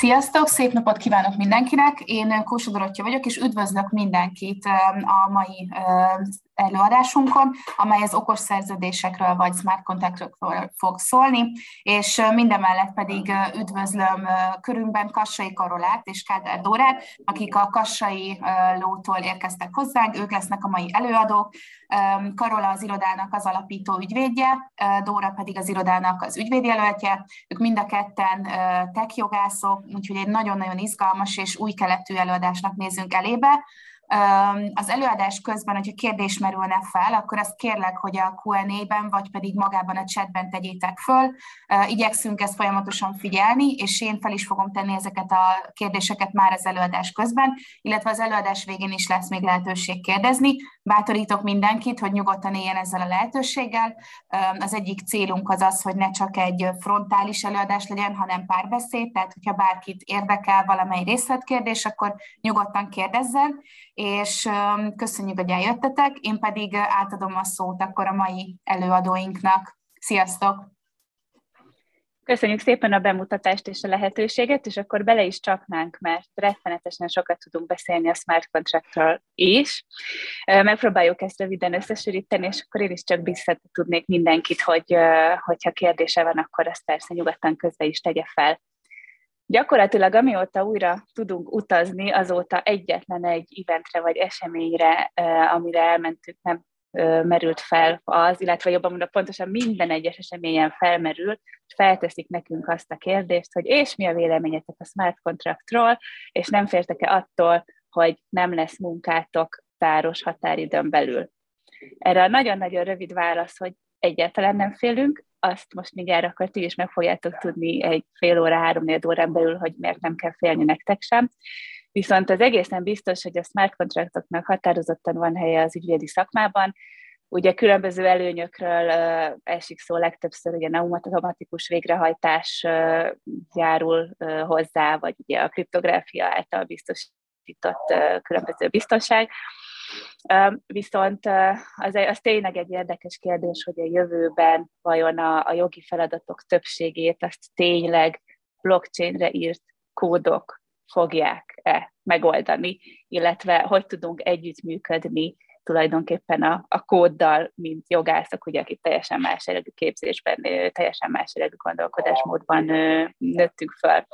Sziasztok, szép napot kívánok mindenkinek! Én Kósa Dorottya vagyok, és üdvözlök mindenkit a mai előadásunkon, amely az okos szerződésekről vagy smart contractokról fog szólni, és mindemellett pedig üdvözlöm körünkben Kassai Karolát és Kádár Dórát, akik a Kassai lótól érkeztek hozzánk, ők lesznek a mai előadók. Karola az irodának az alapító ügyvédje, Dóra pedig az irodának az ügyvédjelöltje. Ők mind a ketten tech jogászok, úgyhogy egy nagyon-nagyon izgalmas és új keletű előadásnak nézünk elébe. Az előadás közben, hogyha kérdés merülne fel, akkor azt kérlek, hogy a Q&A-ben, vagy pedig magában a chatben tegyétek föl. Igyekszünk ezt folyamatosan figyelni, és én fel is fogom tenni ezeket a kérdéseket már az előadás közben, illetve az előadás végén is lesz még lehetőség kérdezni. Bátorítok mindenkit, hogy nyugodtan éljen ezzel a lehetőséggel. Az egyik célunk az az, hogy ne csak egy frontális előadás legyen, hanem párbeszéd, tehát hogyha bárkit érdekel valamely részletkérdés, akkor nyugodtan kérdezzen, és köszönjük, hogy eljöttetek, én pedig átadom a szót akkor a mai előadóinknak. Sziasztok! Köszönjük szépen a bemutatást és a lehetőséget, és akkor bele is csapnánk, mert rettenetesen sokat tudunk beszélni a smart contractról is. Megpróbáljuk ezt röviden összesűríteni, és akkor én is csak biztatni tudnék mindenkit, hogy hogyha kérdése van, akkor ezt persze nyugodtan közbe is tegye fel. Gyakorlatilag amióta újra tudunk utazni, azóta egyetlen egy eventre vagy eseményre, amire elmentünk, nem merült fel az, illetve jobban mondva, pontosan minden egyes eseményen felmerül, és felteszik nekünk azt a kérdést, hogy és mi a véleményetek a smart contractról, és nem fértek-e attól, hogy nem lesz munkátok táros határidőn belül. Erre a nagyon-nagyon rövid válasz, hogy egyáltalán nem félünk, azt most mindjárt akkor ti is meg fogjátok tudni egy fél óra, három órán belül, hogy miért nem kell félni nektek sem. Viszont az egészen biztos, hogy a smart contractoknak határozottan van helye az ügyvédi szakmában, Ugye különböző előnyökről esik szó legtöbbször, ugye automatikus végrehajtás járul hozzá, vagy ugye a kriptográfia által biztosított különböző biztonság. Viszont az, az tényleg egy érdekes kérdés, hogy a jövőben vajon a, a jogi feladatok többségét azt tényleg blockchainre írt kódok fogják-e megoldani, illetve hogy tudunk együttműködni tulajdonképpen a, a kóddal, mint jogászok, ugye, akik teljesen más eredő képzésben, teljesen más eredő gondolkodásmódban nőttünk fel.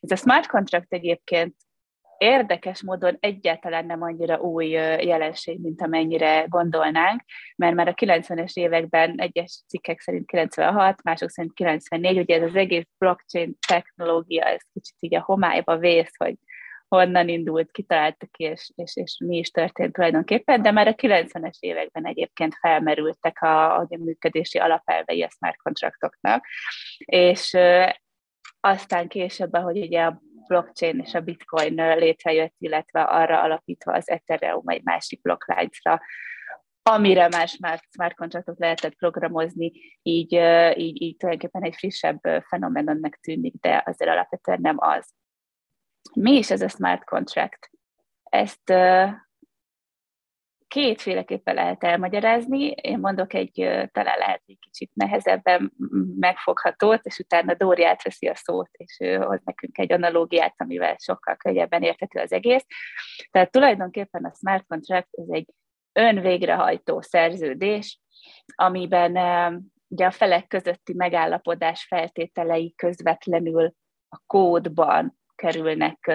Ez a smart contract egyébként érdekes módon egyáltalán nem annyira új jelenség, mint amennyire gondolnánk, mert már a 90-es években egyes cikkek szerint 96, mások szerint 94, ugye ez az egész blockchain technológia, ez kicsit így a homályba vész, hogy honnan indult, kitaláltak ki, és, és, és mi is történt tulajdonképpen, de már a 90-es években egyébként felmerültek a, a működési alapelvei a smart kontraktoknak, és aztán később, ahogy ugye a blockchain és a bitcoin létrejött, illetve arra alapítva az Ethereum egy másik blokkláncra, amire más smart, smart kontraktot lehetett programozni, így, így, így tulajdonképpen egy frissebb fenomenonnak tűnik, de azért alapvetően nem az. Mi is ez a smart contract? Ezt kétféleképpen lehet elmagyarázni. Én mondok egy talán lehet egy kicsit nehezebben megfoghatót, és utána Dóri átveszi a szót, és hoz nekünk egy analógiát, amivel sokkal könnyebben érthető az egész. Tehát tulajdonképpen a smart contract ez egy önvégrehajtó szerződés, amiben ugye a felek közötti megállapodás feltételei közvetlenül a kódban kerülnek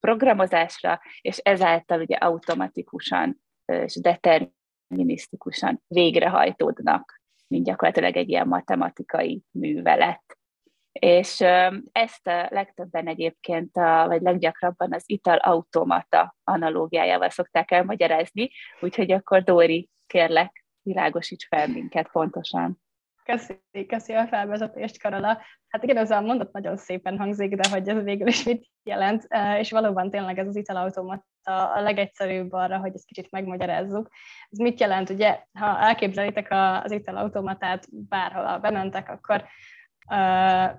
programozásra, és ezáltal ugye automatikusan és determinisztikusan végrehajtódnak, mint gyakorlatilag egy ilyen matematikai művelet. És ezt a legtöbben egyébként, a, vagy leggyakrabban az ital automata analógiájával szokták elmagyarázni, úgyhogy akkor Dóri, kérlek, világosíts fel minket pontosan. Köszi, köszi a felvezetést, Karola. Hát igen, ez a mondat nagyon szépen hangzik, de hogy ez végül is mit jelent, és valóban tényleg ez az italautomata a legegyszerűbb arra, hogy ezt kicsit megmagyarázzuk. Ez mit jelent? Ugye, ha elképzelitek az italautomatát bárhol bementek, akkor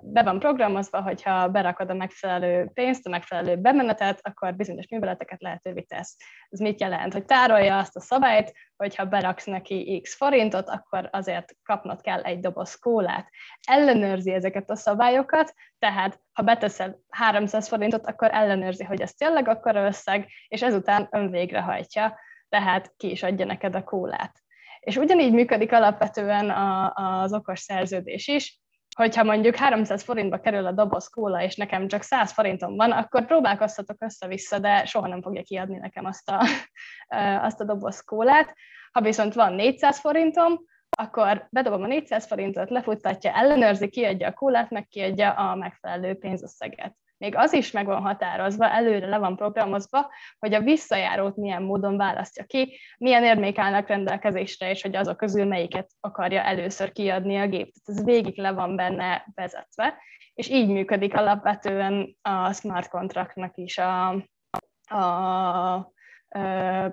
be van programozva, hogyha berakod a megfelelő pénzt, a megfelelő bemenetet, akkor bizonyos műveleteket lehetővé tesz. Ez mit jelent? Hogy tárolja azt a szabályt, hogyha beraksz neki x forintot, akkor azért kapnod kell egy doboz kólát. Ellenőrzi ezeket a szabályokat, tehát ha beteszel 300 forintot, akkor ellenőrzi, hogy ez tényleg akkor összeg, és ezután ön végrehajtja, tehát ki is adja neked a kólát. És ugyanígy működik alapvetően a, az okos szerződés is, hogyha mondjuk 300 forintba kerül a doboz kóla, és nekem csak 100 forintom van, akkor próbálkoztatok össze-vissza, de soha nem fogja kiadni nekem azt a, azt a doboz kólát. Ha viszont van 400 forintom, akkor bedobom a 400 forintot, lefuttatja, ellenőrzi, kiadja a kólát, meg kiadja a megfelelő pénzösszeget még az is meg van határozva, előre le van programozva, hogy a visszajárót milyen módon választja ki, milyen érmék állnak rendelkezésre, és hogy azok közül melyiket akarja először kiadni a gép. Tehát ez végig le van benne vezetve, és így működik alapvetően a smart contractnak is a, a, a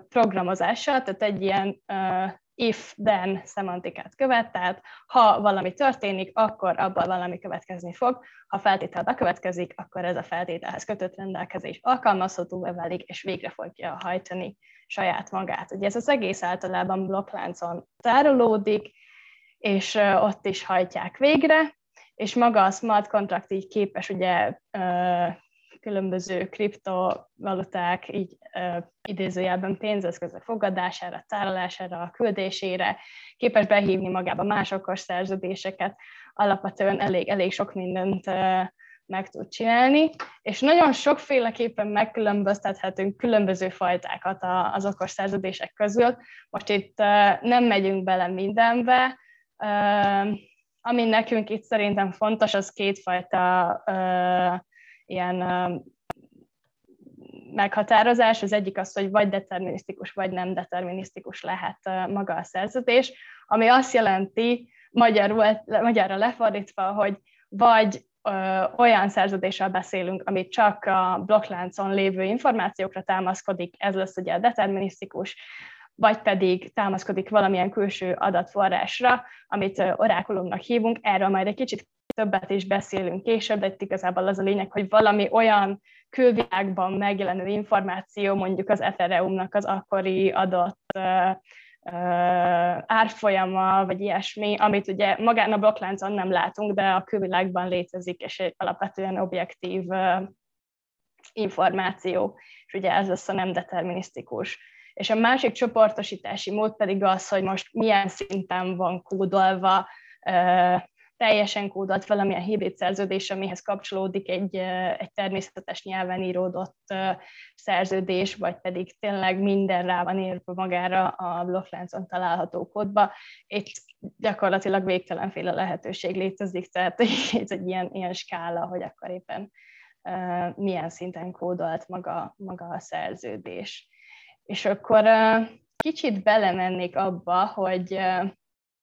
programozása, tehát egy ilyen if-then szemantikát követ, tehát ha valami történik, akkor abban valami következni fog, ha feltétel bekövetkezik, akkor ez a feltételhez kötött rendelkezés alkalmazható válik, és végre fogja hajtani saját magát. Ugye ez az egész általában blokkláncon tárolódik, és ott is hajtják végre, és maga a smart contract így képes ugye különböző kriptovaluták így uh, idézőjelben pénzeszközök fogadására, tárolására, küldésére, képes behívni magába másokos szerződéseket, alapvetően elég, elég sok mindent uh, meg tud csinálni, és nagyon sokféleképpen megkülönböztethetünk különböző fajtákat az okos szerződések közül. Most itt nem megyünk bele mindenbe, ami nekünk itt szerintem fontos, az kétfajta ilyen meghatározás. Az egyik az, hogy vagy determinisztikus, vagy nem determinisztikus lehet maga a szerződés, ami azt jelenti, magyarul, magyarra lefordítva, hogy vagy ö, olyan szerződéssel beszélünk, amit csak a blokkláncon lévő információkra támaszkodik, ez lesz ugye a determinisztikus, vagy pedig támaszkodik valamilyen külső adatforrásra, amit orákulumnak hívunk. Erről majd egy kicsit többet is beszélünk később, de itt igazából az a lényeg, hogy valami olyan külvilágban megjelenő információ, mondjuk az Ethereumnak az akkori adott árfolyama, vagy ilyesmi, amit ugye magán a blokkláncon nem látunk, de a külvilágban létezik, és egy alapvetően objektív információ, és ugye ez lesz a nem determinisztikus. És a másik csoportosítási mód pedig az, hogy most milyen szinten van kódolva teljesen kódolt valamilyen hibrid szerződés, amihez kapcsolódik egy, egy természetes nyelven íródott szerződés, vagy pedig tényleg minden rá van írva magára a blokkláncon található kódba. Itt gyakorlatilag végtelenféle lehetőség létezik, tehát ez egy ilyen, ilyen skála, hogy akkor éppen milyen szinten kódolt maga, maga a szerződés. És akkor kicsit belemennék abba, hogy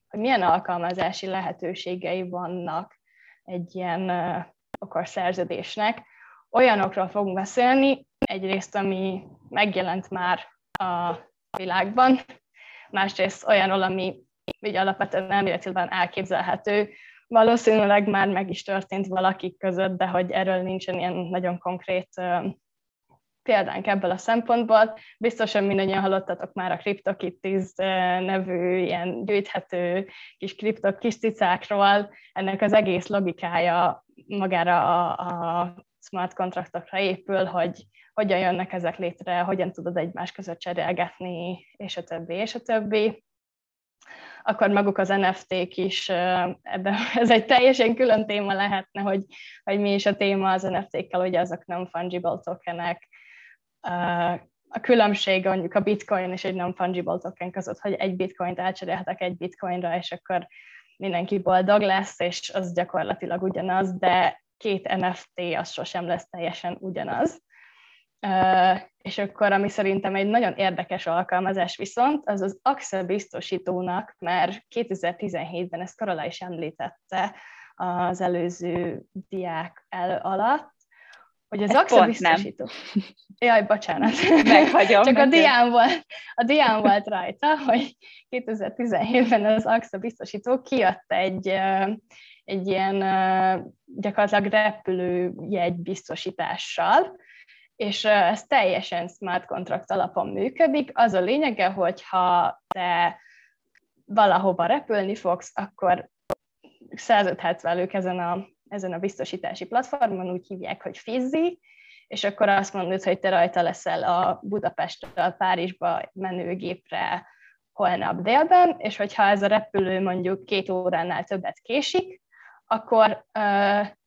hogy milyen alkalmazási lehetőségei vannak egy ilyen okos szerződésnek. Olyanokról fogunk beszélni, egyrészt, ami megjelent már a világban, másrészt olyanról, ami így alapvetően elméletileg elképzelhető, valószínűleg már meg is történt valakik között, de hogy erről nincsen ilyen nagyon konkrét példánk ebből a szempontból. Biztosan mindannyian hallottatok már a CryptoKitties eh, nevű ilyen gyűjthető kis kriptok kis cicákról. Ennek az egész logikája magára a, a smart kontraktokra épül, hogy hogyan jönnek ezek létre, hogyan tudod egymás között cserélgetni, és a többi, és a többi. Akkor maguk az NFT-k is, eh, ebben, ez egy teljesen külön téma lehetne, hogy, hogy mi is a téma az NFT-kkel, hogy azok nem fungible tokenek, a különbség mondjuk a bitcoin és egy non-fungible token között, hogy egy bitcoint elcserélhetek egy bitcoinra, és akkor mindenki boldog lesz, és az gyakorlatilag ugyanaz, de két NFT az sosem lesz teljesen ugyanaz. És akkor, ami szerintem egy nagyon érdekes alkalmazás viszont, az az AXA biztosítónak, mert 2017-ben ezt Karola is említette az előző diák el alatt, hogy az AXA biztosító. Nem. Jaj, bocsánat. Meghagyom. Csak a dián, volt, a dián volt rajta, hogy 2017-ben az AXA biztosító kiadta egy, egy ilyen gyakorlatilag repülőjegy biztosítással, és ez teljesen smart contract alapon működik. Az a lényege, hogy ha te valahova repülni fogsz, akkor szerződhetsz velük ezen a, ezen a biztosítási platformon, úgy hívják, hogy Fizzi, és akkor azt mondod, hogy te rajta leszel a Budapestről Párizsba menőgépre holnap délben, és hogyha ez a repülő mondjuk két óránál többet késik, akkor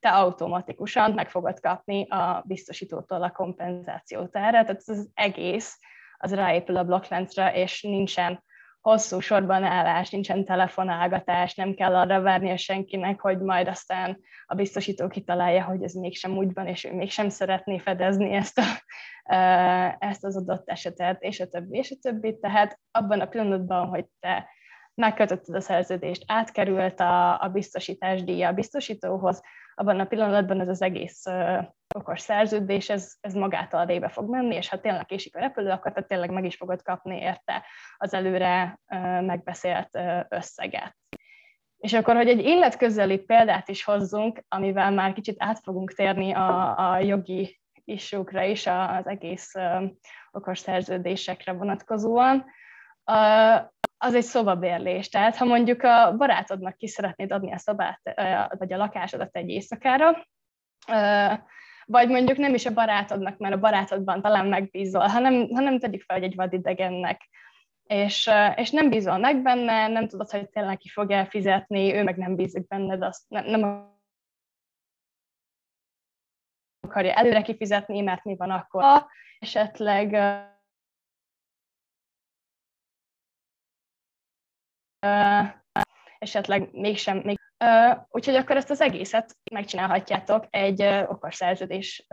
te automatikusan meg fogod kapni a biztosítótól a kompenzációt erre, tehát ez az egész az ráépül a blokkláncra, és nincsen hosszú sorban állás, nincsen telefonálgatás, nem kell arra várnia senkinek, hogy majd aztán a biztosító kitalálja, hogy ez mégsem úgy van, és ő mégsem szeretné fedezni ezt, a, ezt az adott esetet, és a többi, és a többi. Tehát abban a pillanatban, hogy te megkötötted a szerződést, átkerült a, a biztosítás díja a biztosítóhoz, abban a pillanatban ez az egész okos szerződés, ez, ez magától rébe fog menni, és ha tényleg késik a repülő, akkor te tényleg meg is fogod kapni érte az előre megbeszélt összeget. És akkor, hogy egy életközeli példát is hozzunk, amivel már kicsit át fogunk térni a, a jogi isúkra is, az egész okos szerződésekre vonatkozóan, az egy szobabérlés. Tehát ha mondjuk a barátodnak ki szeretnéd adni a szobát, vagy a lakásodat egy éjszakára, vagy mondjuk nem is a barátodnak, mert a barátodban talán megbízol, hanem, hanem tegyük fel, hogy egy vadidegennek. És, és nem bízol meg benne, nem tudod, hogy tényleg ki fog elfizetni, ő meg nem bízik benned, azt nem, nem akarja előre kifizetni, mert mi van akkor. Esetleg esetleg mégsem. Még, úgyhogy akkor ezt az egészet megcsinálhatjátok egy okos szerződés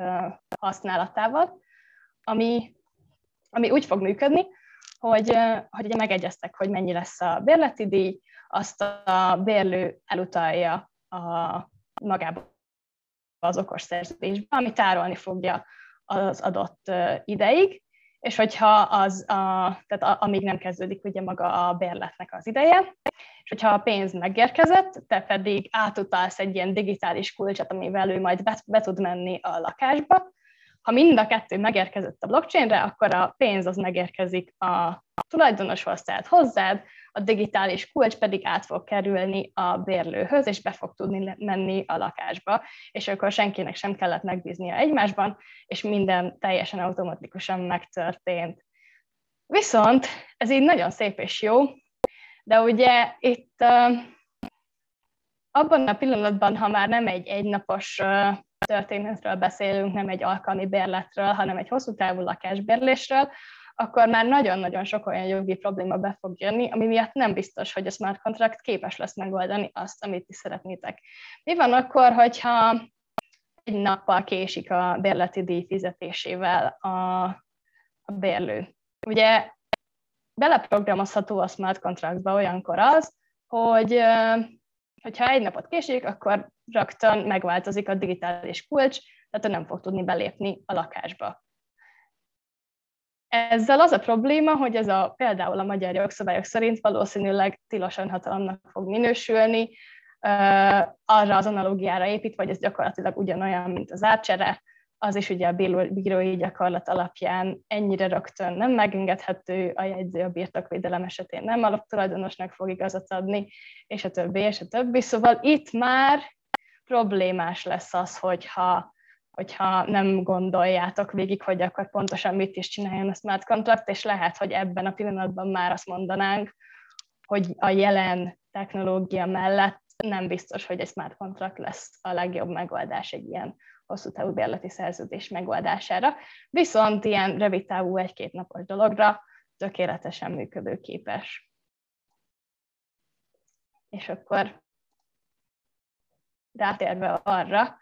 használatával, ami, ami úgy fog működni, hogy, hogy ugye megegyeztek, hogy mennyi lesz a bérleti díj, azt a bérlő elutalja a magába az okos szerződésbe, ami tárolni fogja az adott ideig, és hogyha az, a, tehát a, amíg nem kezdődik ugye maga a bérletnek az ideje, és hogyha a pénz megérkezett, te pedig átutalsz egy ilyen digitális kulcsot, amivel ő majd be, be tud menni a lakásba, ha mind a kettő megérkezett a blockchainre, akkor a pénz az megérkezik a tulajdonoshoz, tehát hozzád, a digitális kulcs pedig át fog kerülni a bérlőhöz, és be fog tudni menni a lakásba, és akkor senkinek sem kellett megbíznia egymásban, és minden teljesen automatikusan megtörtént. Viszont ez így nagyon szép és jó, de ugye itt abban a pillanatban, ha már nem egy egynapos történetről beszélünk, nem egy alkalmi bérletről, hanem egy hosszú távú lakásbérlésről, akkor már nagyon-nagyon sok olyan jogi probléma be fog jönni, ami miatt nem biztos, hogy a smart contract képes lesz megoldani azt, amit ti szeretnétek. Mi van akkor, hogyha egy nappal késik a bérleti díj fizetésével a, a bérlő? Ugye beleprogramozható a smart contractba olyankor az, hogy hogyha egy napot késik, akkor rögtön megváltozik a digitális kulcs, tehát nem fog tudni belépni a lakásba. Ezzel az a probléma, hogy ez a például a magyar jogszabályok szerint valószínűleg tilosan hatalomnak fog minősülni, arra az analógiára építve, hogy ez gyakorlatilag ugyanolyan, mint az átcsere, az is ugye a bírói gyakorlat alapján ennyire rögtön nem megengedhető, a jegyző a birtokvédelem esetén nem alaptulajdonosnak fog igazat adni, és a többi, és a többi. Szóval itt már problémás lesz az, hogyha, hogyha nem gondoljátok végig, hogy akkor pontosan mit is csináljon a smart contract, és lehet, hogy ebben a pillanatban már azt mondanánk, hogy a jelen technológia mellett nem biztos, hogy egy smart contract lesz a legjobb megoldás egy ilyen hosszú távú bérleti szerződés megoldására, viszont ilyen rövid távú egy-két napos dologra tökéletesen működőképes. És akkor rátérve arra,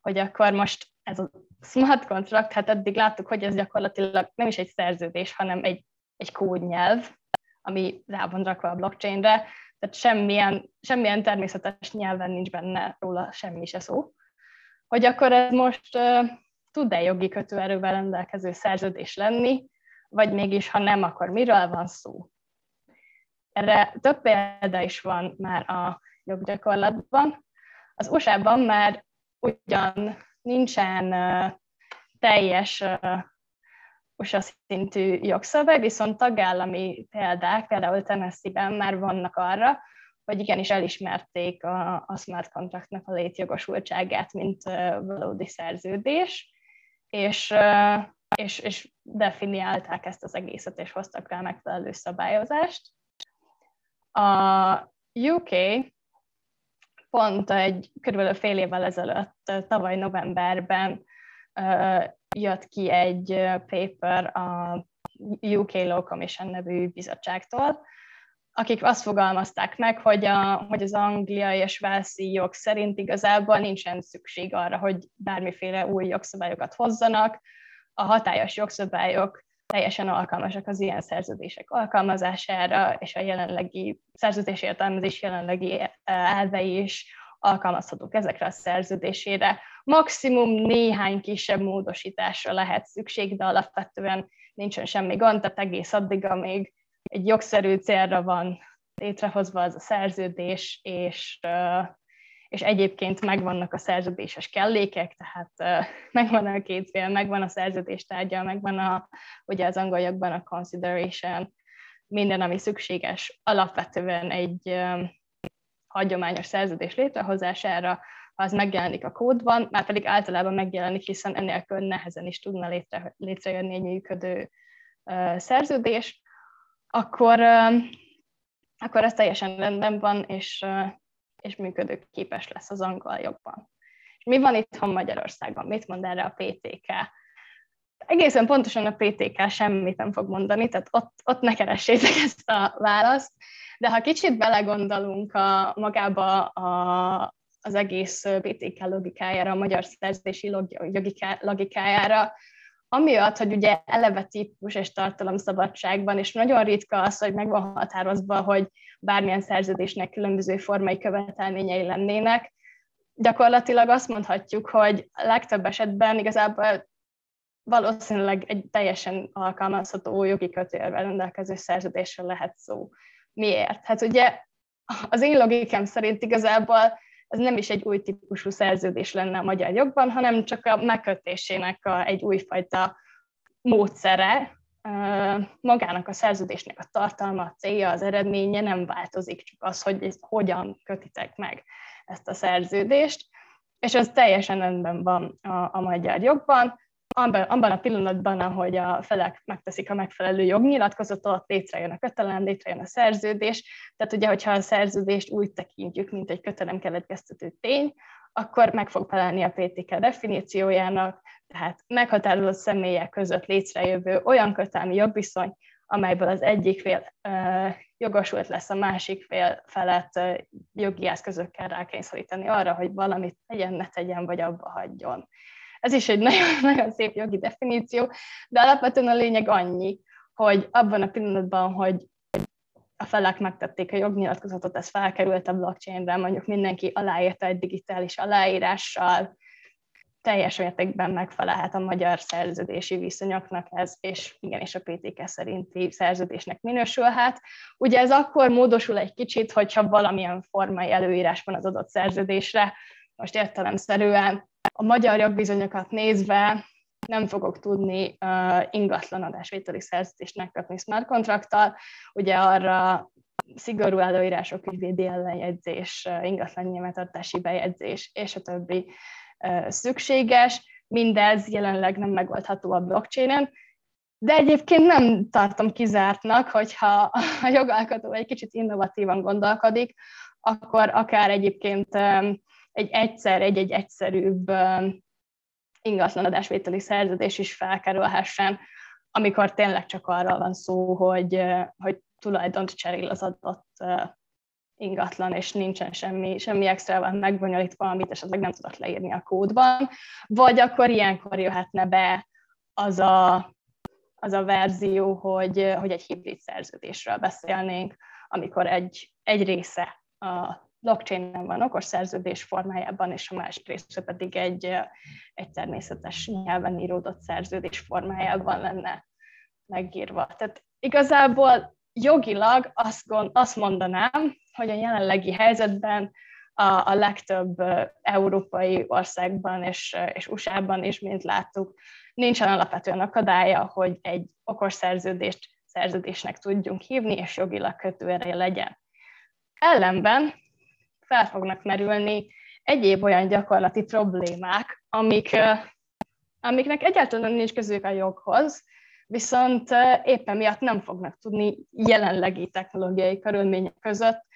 hogy akkor most ez a smart contract, hát eddig láttuk, hogy ez gyakorlatilag nem is egy szerződés, hanem egy, egy kódnyelv, ami rá van rakva a blockchainre, tehát semmilyen, semmilyen természetes nyelven nincs benne róla semmi se szó hogy akkor ez most uh, tud-e jogi kötőerővel rendelkező szerződés lenni, vagy mégis, ha nem, akkor miről van szó? Erre több példa is van már a joggyakorlatban. Az USA-ban már ugyan nincsen teljes USA szintű jogszabály, viszont tagállami példák, például Tennessee-ben már vannak arra, hogy igenis elismerték a, a smart contractnak a létjogosultságát, mint valódi szerződés, és, és, és definiálták ezt az egészet, és hoztak rá megfelelő szabályozást. A UK pont egy körülbelül fél évvel ezelőtt, tavaly novemberben jött ki egy paper a UK Law Commission nevű bizottságtól, akik azt fogalmazták meg, hogy, a, hogy az angliai és Velszi jog szerint igazából nincsen szükség arra, hogy bármiféle új jogszabályokat hozzanak. A hatályos jogszabályok teljesen alkalmasak az ilyen szerződések alkalmazására, és a jelenlegi szerződés értelmezés jelenlegi elvei is alkalmazhatók ezekre a szerződésére. Maximum néhány kisebb módosításra lehet szükség, de alapvetően nincsen semmi gond, tehát egész addig, amíg egy jogszerű célra van létrehozva az a szerződés, és, és egyébként megvannak a szerződéses kellékek, tehát megvan a két fél, megvan a szerződés tárgya, megvan a, ugye az angolyokban a consideration, minden, ami szükséges alapvetően egy hagyományos szerződés létrehozására, ha az megjelenik a kódban, már pedig általában megjelenik, hiszen enélkül nehezen is tudna létre, létrejönni egy működő szerződés, akkor, akkor ez teljesen rendben van, és, és működőképes lesz az angol jogban. És mi van itthon Magyarországon? Mit mond erre a PTK? Egészen pontosan a PTK semmit nem fog mondani, tehát ott, ott ne keressétek ezt a választ, de ha kicsit belegondolunk a, magába a, az egész PTK logikájára, a magyar szerződési logikájára, amiatt, hogy ugye eleve típus és tartalomszabadságban, és nagyon ritka az, hogy meg van határozva, hogy bármilyen szerződésnek különböző formai követelményei lennének, gyakorlatilag azt mondhatjuk, hogy legtöbb esetben igazából valószínűleg egy teljesen alkalmazható jogi kötélvel rendelkező szerződésről lehet szó. Miért? Hát ugye az én logikám szerint igazából ez nem is egy új típusú szerződés lenne a magyar jogban, hanem csak a megkötésének a, egy újfajta módszere, magának a szerződésnek a tartalma, a célja, az eredménye nem változik, csak az, hogy hogyan kötitek meg ezt a szerződést, és ez teljesen rendben van a, a magyar jogban abban a pillanatban, ahogy a felek megteszik a megfelelő jognyilatkozatot, létrejön a kötelem, létrejön a szerződés. Tehát ugye, hogyha a szerződést úgy tekintjük, mint egy kötelem keletkeztető tény, akkor meg fog felelni a PTK definíciójának, tehát meghatározott személyek között létrejövő olyan kötelmi jogviszony, amelyből az egyik fél jogosult lesz a másik fél felett jogi eszközökkel rákényszeríteni arra, hogy valamit tegyen, ne tegyen, vagy abba hagyjon. Ez is egy nagyon, nagyon szép jogi definíció, de alapvetően a lényeg annyi, hogy abban a pillanatban, hogy a felek megtették a jognyilatkozatot, ez felkerült a blockchainre, mondjuk mindenki aláírta egy digitális aláírással, teljes mértékben megfelelhet a magyar szerződési viszonyoknak ez, és igenis a PTK szerinti szerződésnek minősülhet. Ugye ez akkor módosul egy kicsit, hogyha valamilyen formai előírás van az adott szerződésre, most értelemszerűen a magyar jogbizonyokat nézve nem fogok tudni uh, ingatlan adásvételi szerződést megkötni smart kontrakttal. Ugye arra szigorú előírások, ügyvédi ellenjegyzés, ingatlan nyilvántartási bejegyzés és a többi uh, szükséges. Mindez jelenleg nem megoldható a blockchainen, de egyébként nem tartom kizártnak, hogyha a jogalkotó egy kicsit innovatívan gondolkodik, akkor akár egyébként egy egyszer, egy-egy egyszerűbb ingatlan adásvételi szerződés is felkerülhessen, amikor tényleg csak arról van szó, hogy, hogy tulajdont cserél az adott ingatlan, és nincsen semmi, semmi extra van megbonyolítva, amit esetleg nem tudok leírni a kódban, vagy akkor ilyenkor jöhetne be az a, az a verzió, hogy, hogy egy hibrid szerződésről beszélnénk, amikor egy, egy része a blockchain-en van okos szerződés formájában, és a másik része pedig egy, egy természetes nyelven íródott szerződés formájában lenne megírva. Tehát igazából jogilag azt, gond, azt mondanám, hogy a jelenlegi helyzetben a, a legtöbb európai országban és, és USA-ban is, mint láttuk, nincsen alapvetően akadálya, hogy egy okos szerződést szerződésnek tudjunk hívni, és jogilag kötőerő legyen. Ellenben fel fognak merülni egyéb olyan gyakorlati problémák, amik, amiknek egyáltalán nincs közük a joghoz, viszont éppen miatt nem fognak tudni jelenlegi technológiai körülmények között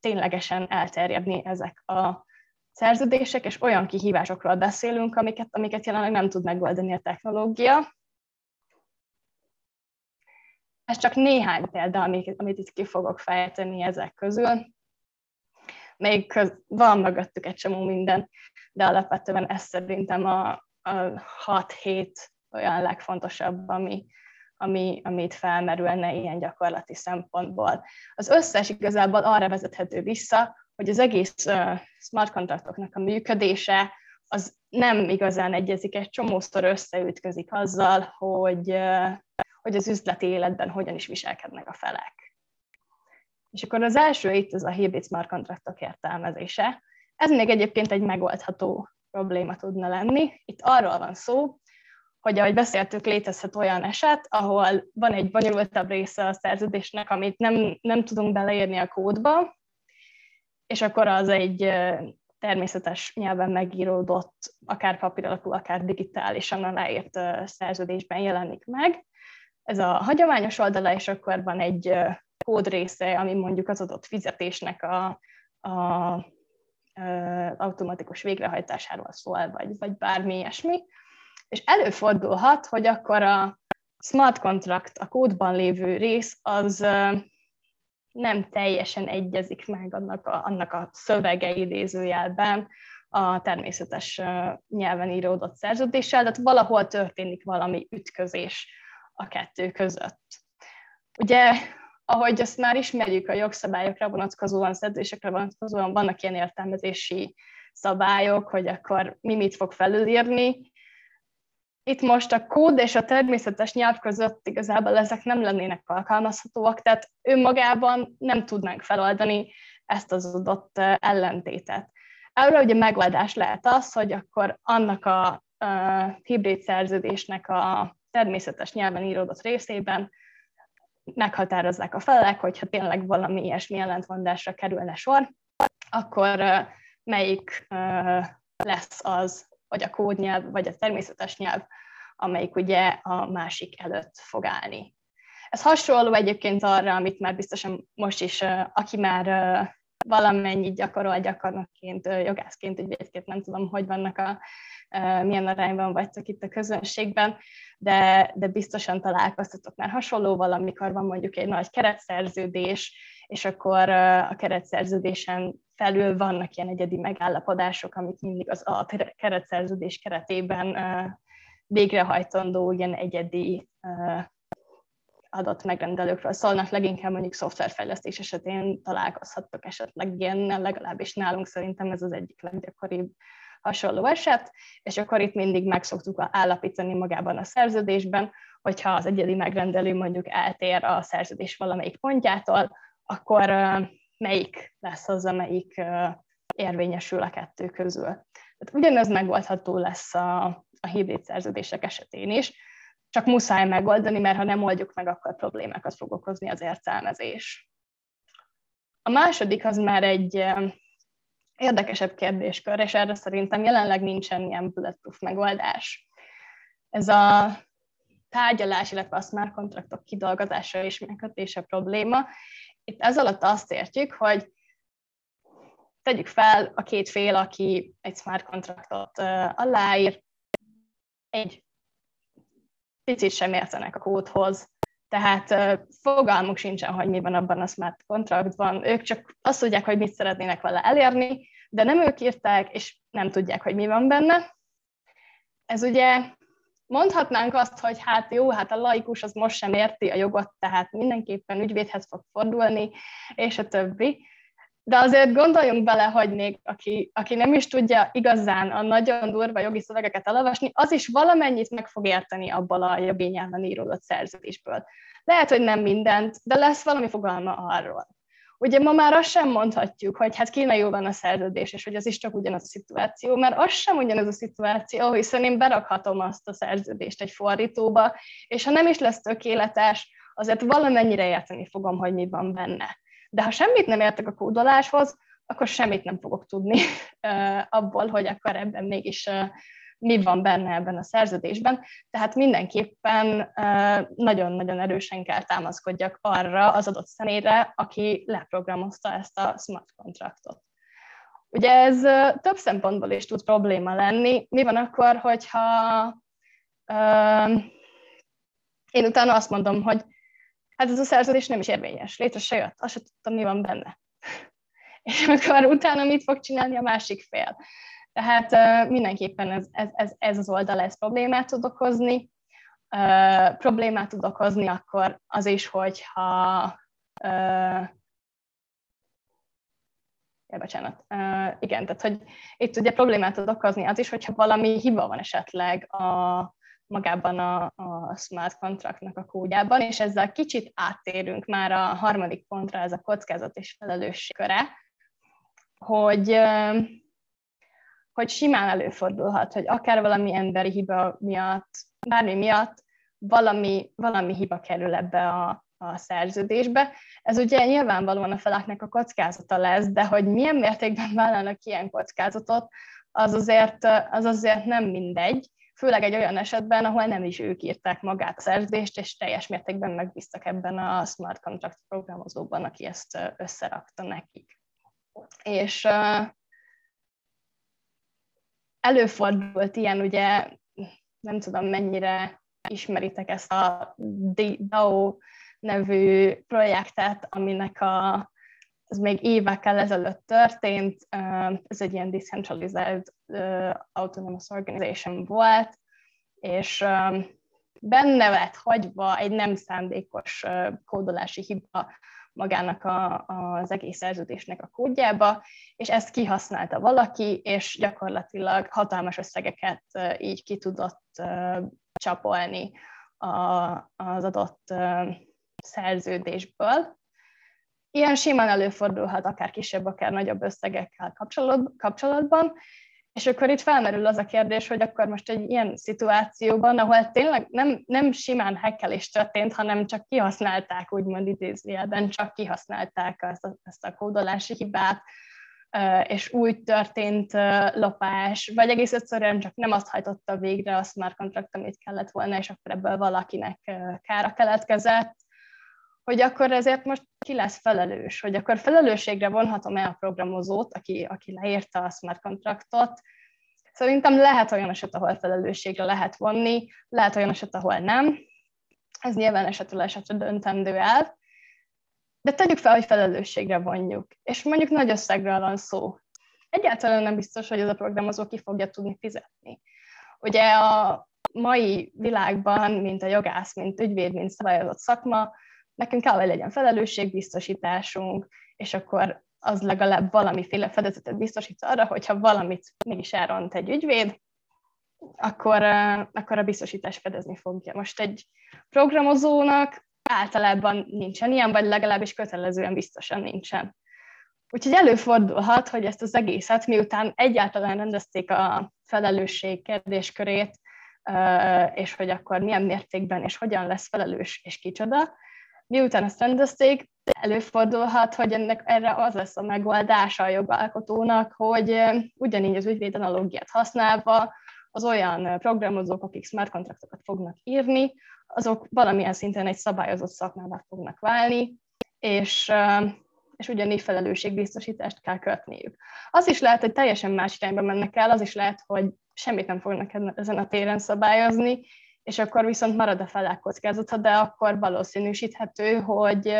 ténylegesen elterjedni ezek a szerződések, és olyan kihívásokról beszélünk, amiket, amiket jelenleg nem tud megoldani a technológia. Ez csak néhány példa, amit, amit itt ki fogok fejteni ezek közül. Még van mögöttük egy csomó minden, de alapvetően ez szerintem a, a 6-7 olyan legfontosabb, ami, ami, amit felmerülne ilyen gyakorlati szempontból. Az összes igazából arra vezethető vissza, hogy az egész uh, smart kontraktoknak a működése az nem igazán egyezik, egy csomószor összeütközik azzal, hogy, uh, hogy az üzleti életben hogyan is viselkednek a felek. És akkor az első itt az a hibrid smart kontraktok értelmezése. Ez még egyébként egy megoldható probléma tudna lenni. Itt arról van szó, hogy ahogy beszéltük, létezhet olyan eset, ahol van egy bonyolultabb része a szerződésnek, amit nem, nem tudunk beleírni a kódba, és akkor az egy természetes nyelven megíródott, akár papír alapú, akár digitálisan aláírt szerződésben jelenik meg. Ez a hagyományos oldala, és akkor van egy kód része, ami mondjuk az adott fizetésnek a, a, a automatikus végrehajtásáról szól, vagy, vagy bármi ilyesmi. És előfordulhat, hogy akkor a smart contract, a kódban lévő rész, az nem teljesen egyezik meg annak a, annak a szövege idézőjelben a természetes nyelven íródott szerződéssel, tehát valahol történik valami ütközés a kettő között. Ugye, ahogy azt már ismerjük a jogszabályokra vonatkozóan, szerződésekre vonatkozóan, vannak ilyen értelmezési szabályok, hogy akkor mi mit fog felülírni, itt most a kód és a természetes nyelv között igazából ezek nem lennének alkalmazhatóak, tehát önmagában nem tudnánk feloldani ezt az adott ellentétet. Erről ugye megoldás lehet az, hogy akkor annak a, a hibrid szerződésnek a természetes nyelven íródott részében meghatározzák a felek, hogyha tényleg valami ilyesmi ellentmondásra kerülne sor, akkor melyik lesz az, vagy a kódnyelv, vagy a természetes nyelv, amelyik ugye a másik előtt fog állni. Ez hasonló egyébként arra, amit már biztosan most is, aki már valamennyit gyakorol gyakornokként, jogászként, ügyvédként, nem tudom, hogy vannak a, milyen arányban vagytok itt a közönségben, de, de biztosan találkoztatok már hasonlóval, amikor van mondjuk egy nagy keretszerződés, és akkor a keretszerződésen felül vannak ilyen egyedi megállapodások, amik mindig az a keretszerződés keretében végrehajtandó ilyen egyedi adott megrendelőkről szólnak, leginkább mondjuk szoftverfejlesztés esetén találkozhattok esetleg ilyen, legalábbis nálunk szerintem ez az egyik leggyakoribb hasonló eset, és akkor itt mindig meg szoktuk állapítani magában a szerződésben, hogyha az egyedi megrendelő mondjuk eltér a szerződés valamelyik pontjától, akkor melyik lesz az, amelyik érvényesül a kettő közül. Tehát ugyanez megoldható lesz a, a hibrid szerződések esetén is, csak muszáj megoldani, mert ha nem oldjuk meg, akkor problémákat fog okozni az értelmezés. A második az már egy érdekesebb kérdéskör, és erre szerintem jelenleg nincsen ilyen bulletproof megoldás. Ez a tárgyalás, illetve a smart kontraktok kidolgozása és megkötése probléma. Itt ez alatt azt értjük, hogy tegyük fel a két fél, aki egy smart kontraktot aláír, egy picit sem értenek a kódhoz, tehát fogalmuk sincsen, hogy mi van abban a smart kontraktban. Ők csak azt tudják, hogy mit szeretnének vele elérni, de nem ők írták, és nem tudják, hogy mi van benne. Ez ugye mondhatnánk azt, hogy hát jó, hát a laikus az most sem érti a jogot, tehát mindenképpen ügyvédhez fog fordulni, és a többi. De azért gondoljunk bele, hogy még aki, aki nem is tudja igazán a nagyon durva jogi szövegeket elolvasni, az is valamennyit meg fog érteni abból a jogi nyelven íródott szerződésből. Lehet, hogy nem mindent, de lesz valami fogalma arról. Ugye ma már azt sem mondhatjuk, hogy hát van a szerződés, és hogy az is csak ugyanaz a szituáció, mert az sem ugyanaz a szituáció, hiszen én berakhatom azt a szerződést egy fordítóba, és ha nem is lesz tökéletes, azért valamennyire érteni fogom, hogy mi van benne. De ha semmit nem értek a kódoláshoz, akkor semmit nem fogok tudni abból, hogy akkor ebben mégis mi van benne ebben a szerződésben. Tehát mindenképpen nagyon-nagyon erősen kell támaszkodjak arra az adott személyre, aki leprogramozta ezt a smart kontraktot. Ugye ez több szempontból is tud probléma lenni. Mi van akkor, hogyha én utána azt mondom, hogy hát ez a szerződés nem is érvényes, létre se jött, azt se tudtam, mi van benne. És akkor utána mit fog csinálni a másik fél? Tehát uh, mindenképpen ez, ez, ez, ez az oldal ez problémát tud okozni. Uh, problémát tud okozni akkor az is, hogyha uh, ja, bocsánat. Uh, igen, tehát hogy itt ugye problémát tud okozni az is, hogyha valami hiba van esetleg a, magában a, a smart contractnak a kódjában, és ezzel kicsit áttérünk már a harmadik pontra, ez a kockázat és felelősség köre, hogy hogy simán előfordulhat, hogy akár valami emberi hiba miatt, bármi miatt valami, valami hiba kerül ebbe a, a szerződésbe. Ez ugye nyilvánvalóan a feleknek a kockázata lesz, de hogy milyen mértékben vállalnak ilyen kockázatot, az azért, az azért nem mindegy, főleg egy olyan esetben, ahol nem is ők írták magát a szerződést, és teljes mértékben megbíztak ebben a smart contract programozóban, aki ezt összerakta nekik. És előfordult ilyen, ugye nem tudom mennyire ismeritek ezt a DAO nevű projektet, aminek a, ez még évekkel ezelőtt történt, ez egy ilyen decentralized autonomous organization volt, és benne lett hagyva egy nem szándékos kódolási hiba magának a, az egész szerződésnek a kódjába, és ezt kihasználta valaki, és gyakorlatilag hatalmas összegeket így ki tudott csapolni az adott szerződésből. Ilyen simán előfordulhat akár kisebb, akár nagyobb összegekkel kapcsolatban, és akkor itt felmerül az a kérdés, hogy akkor most egy ilyen szituációban, ahol tényleg nem, nem simán hekkelés történt, hanem csak kihasználták, úgymond idézőjelben, csak kihasználták ezt a, ezt a kódolási hibát, és úgy történt lopás, vagy egész egyszerűen csak nem azt hajtotta végre a smart contract, amit kellett volna, és akkor ebből valakinek kára keletkezett, hogy akkor ezért most ki lesz felelős, hogy akkor felelősségre vonhatom-e a programozót, aki, aki leírta a smart contractot. Szerintem lehet olyan eset, ahol felelősségre lehet vonni, lehet olyan eset, ahol nem. Ez nyilván esetről esetre döntendő el. De tegyük fel, hogy felelősségre vonjuk, és mondjuk nagy összegről van szó. Egyáltalán nem biztos, hogy ez a programozó ki fogja tudni fizetni. Ugye a mai világban, mint a jogász, mint ügyvéd, mint szabályozott szakma, nekünk kell, hogy legyen felelősségbiztosításunk, és akkor az legalább valamiféle fedezetet biztosít arra, hogyha valamit mégis elront egy ügyvéd, akkor, akkor a biztosítás fedezni fogja. Most egy programozónak általában nincsen ilyen, vagy legalábbis kötelezően biztosan nincsen. Úgyhogy előfordulhat, hogy ezt az egészet, miután egyáltalán rendezték a felelősség kérdéskörét, és hogy akkor milyen mértékben és hogyan lesz felelős és kicsoda, miután ezt rendezték, előfordulhat, hogy ennek erre az lesz a megoldása a jogalkotónak, hogy ugyanígy az ügyvéd analógiát használva az olyan programozók, akik smart kontraktokat fognak írni, azok valamilyen szinten egy szabályozott szakmává fognak válni, és, és ugyanígy felelősségbiztosítást kell kötniük. Az is lehet, hogy teljesen más irányba mennek el, az is lehet, hogy semmit nem fognak ezen a téren szabályozni, és akkor viszont marad a felek kockázata, de akkor valószínűsíthető, hogy,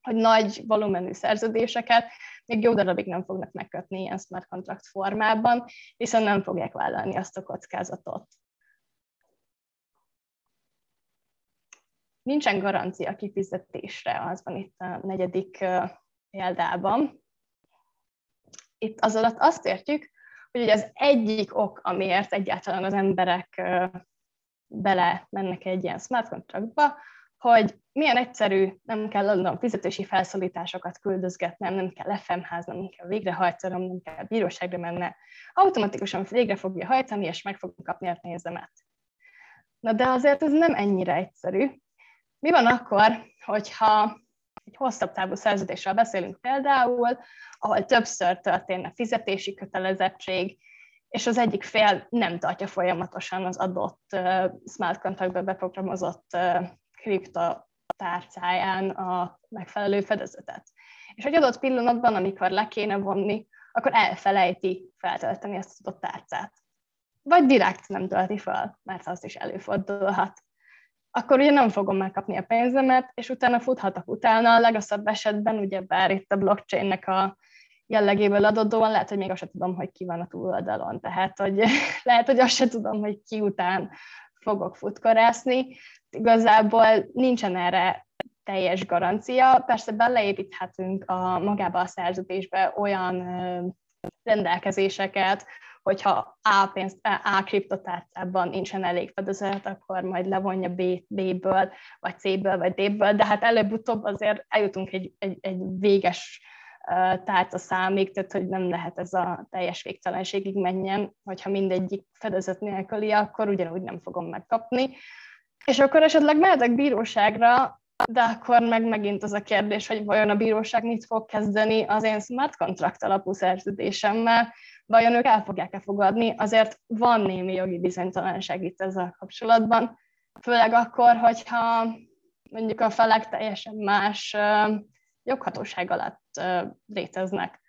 hogy nagy volumenű szerződéseket még jó darabig nem fognak megkötni ilyen smart contract formában, viszont nem fogják vállalni azt a kockázatot. Nincsen garancia kifizetésre, az van itt a negyedik példában. Itt az alatt azt értjük, hogy az egyik ok, amiért egyáltalán az emberek bele mennek egy ilyen smart contractba, hogy milyen egyszerű, nem kell adnom fizetési felszólításokat küldözgetnem, nem kell FM-háznom, nem kell végrehajtanom, nem kell bíróságra menne. Automatikusan végre fogja hajtani, és meg fogom kapni a pénzemet. Na de azért ez nem ennyire egyszerű. Mi van akkor, hogyha egy hosszabb távú szerződésről beszélünk például, ahol többször történne fizetési kötelezettség, és az egyik fél nem tartja folyamatosan az adott uh, smart contractbe beprogramozott uh, kripto tárcáján a megfelelő fedezetet. És egy adott pillanatban, amikor le kéne vonni, akkor elfelejti feltölteni ezt az adott tárcát. Vagy direkt nem tölti fel, mert az is előfordulhat. Akkor ugye nem fogom megkapni a pénzemet, és utána futhatok utána, a legrosszabb esetben, ugye bár itt a blockchainnek a jellegéből adódóan, lehet, hogy még azt sem tudom, hogy ki van a túloldalon. Tehát, hogy lehet, hogy azt sem tudom, hogy ki után fogok futkorászni. Igazából nincsen erre teljes garancia. Persze beleépíthetünk a, magába a szerződésbe olyan rendelkezéseket, hogyha A pénzt, A kriptotárcában nincsen elég fedezet, akkor majd levonja B, B-ből, vagy C-ből, vagy D-ből, de hát előbb-utóbb azért eljutunk egy, egy, egy véges tárca számig, tehát hogy nem lehet ez a teljes végtelenségig menjen, hogyha mindegyik fedezet nélküli, akkor ugyanúgy nem fogom megkapni. És akkor esetleg mehetek bíróságra, de akkor meg megint az a kérdés, hogy vajon a bíróság mit fog kezdeni az én smart contract alapú szerződésemmel, vajon ők el fogják-e fogadni, azért van némi jogi bizonytalanság itt ezzel kapcsolatban, főleg akkor, hogyha mondjuk a felek teljesen más joghatóság alatt léteznek,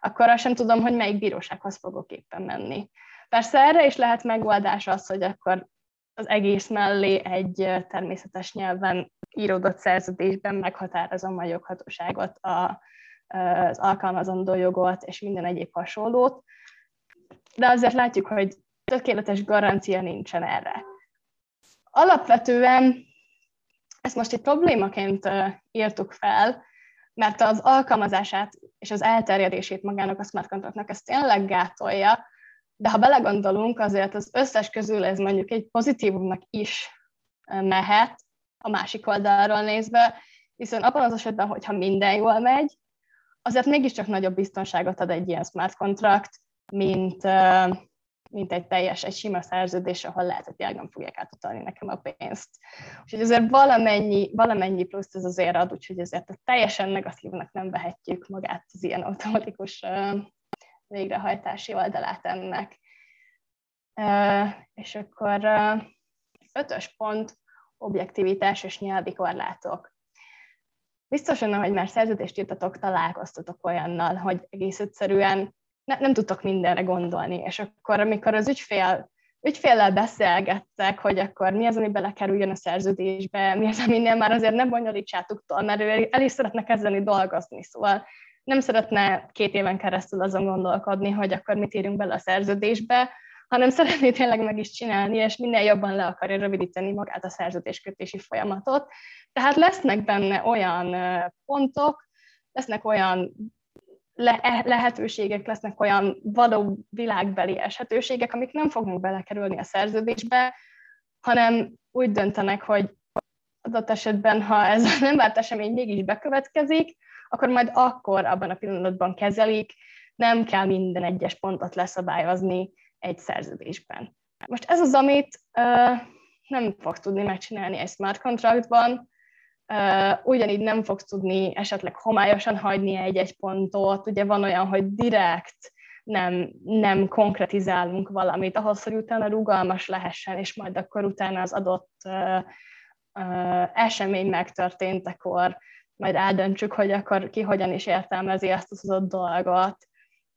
akkor azt sem tudom, hogy melyik bírósághoz fogok éppen menni. Persze erre is lehet megoldás az, hogy akkor az egész mellé egy természetes nyelven íródott szerződésben meghatározom a joghatóságot, a, az alkalmazandó jogot és minden egyéb hasonlót, de azért látjuk, hogy tökéletes garancia nincsen erre. Alapvetően ezt most egy problémaként írtuk fel, mert az alkalmazását és az elterjedését magának a smart contractnak ez tényleg gátolja, de ha belegondolunk, azért az összes közül ez mondjuk egy pozitívumnak is mehet, a másik oldalról nézve, hiszen abban az esetben, hogyha minden jól megy, azért mégiscsak nagyobb biztonságot ad egy ilyen smart contract, mint, mint egy teljes, egy sima szerződés, ahol lehet, hogy tényleg nem fogják átutalni nekem a pénzt. Úgyhogy azért valamennyi, valamennyi plusz ez azért ad, úgyhogy ezért a teljesen negatívnak nem vehetjük magát az ilyen automatikus végrehajtási oldalát ennek. És akkor ötös pont, objektivitás és nyelvi korlátok. Biztosan, hogy már szerződést írtatok, találkoztatok olyannal, hogy egész egyszerűen ne, nem tudtok mindenre gondolni, és akkor, amikor az ügyfél, ügyféllel beszélgettek, hogy akkor mi az, ami belekerüljön a szerződésbe, mi az, aminél már azért nem bonyolítsátok tol, mert ő el is szeretne kezdeni dolgozni, szóval nem szeretne két éven keresztül azon gondolkodni, hogy akkor mit írjunk bele a szerződésbe, hanem szeretné tényleg meg is csinálni, és minél jobban le akarja rövidíteni magát a szerződéskötési folyamatot. Tehát lesznek benne olyan pontok, lesznek olyan le- lehetőségek, lesznek olyan való világbeli esetőségek, amik nem fognak belekerülni a szerződésbe, hanem úgy döntenek, hogy adott esetben, ha ez nem várt esemény mégis bekövetkezik, akkor majd akkor abban a pillanatban kezelik, nem kell minden egyes pontot leszabályozni egy szerződésben. Most ez az, amit uh, nem fog tudni megcsinálni egy smart contractban, ugyanígy nem fogsz tudni esetleg homályosan hagyni egy-egy pontot, ugye van olyan, hogy direkt nem, nem konkretizálunk valamit, ahhoz, hogy utána rugalmas lehessen, és majd akkor utána az adott uh, uh, esemény megtörténtekor majd eldöntsük, hogy akkor ki hogyan is értelmezi ezt az adott dolgot.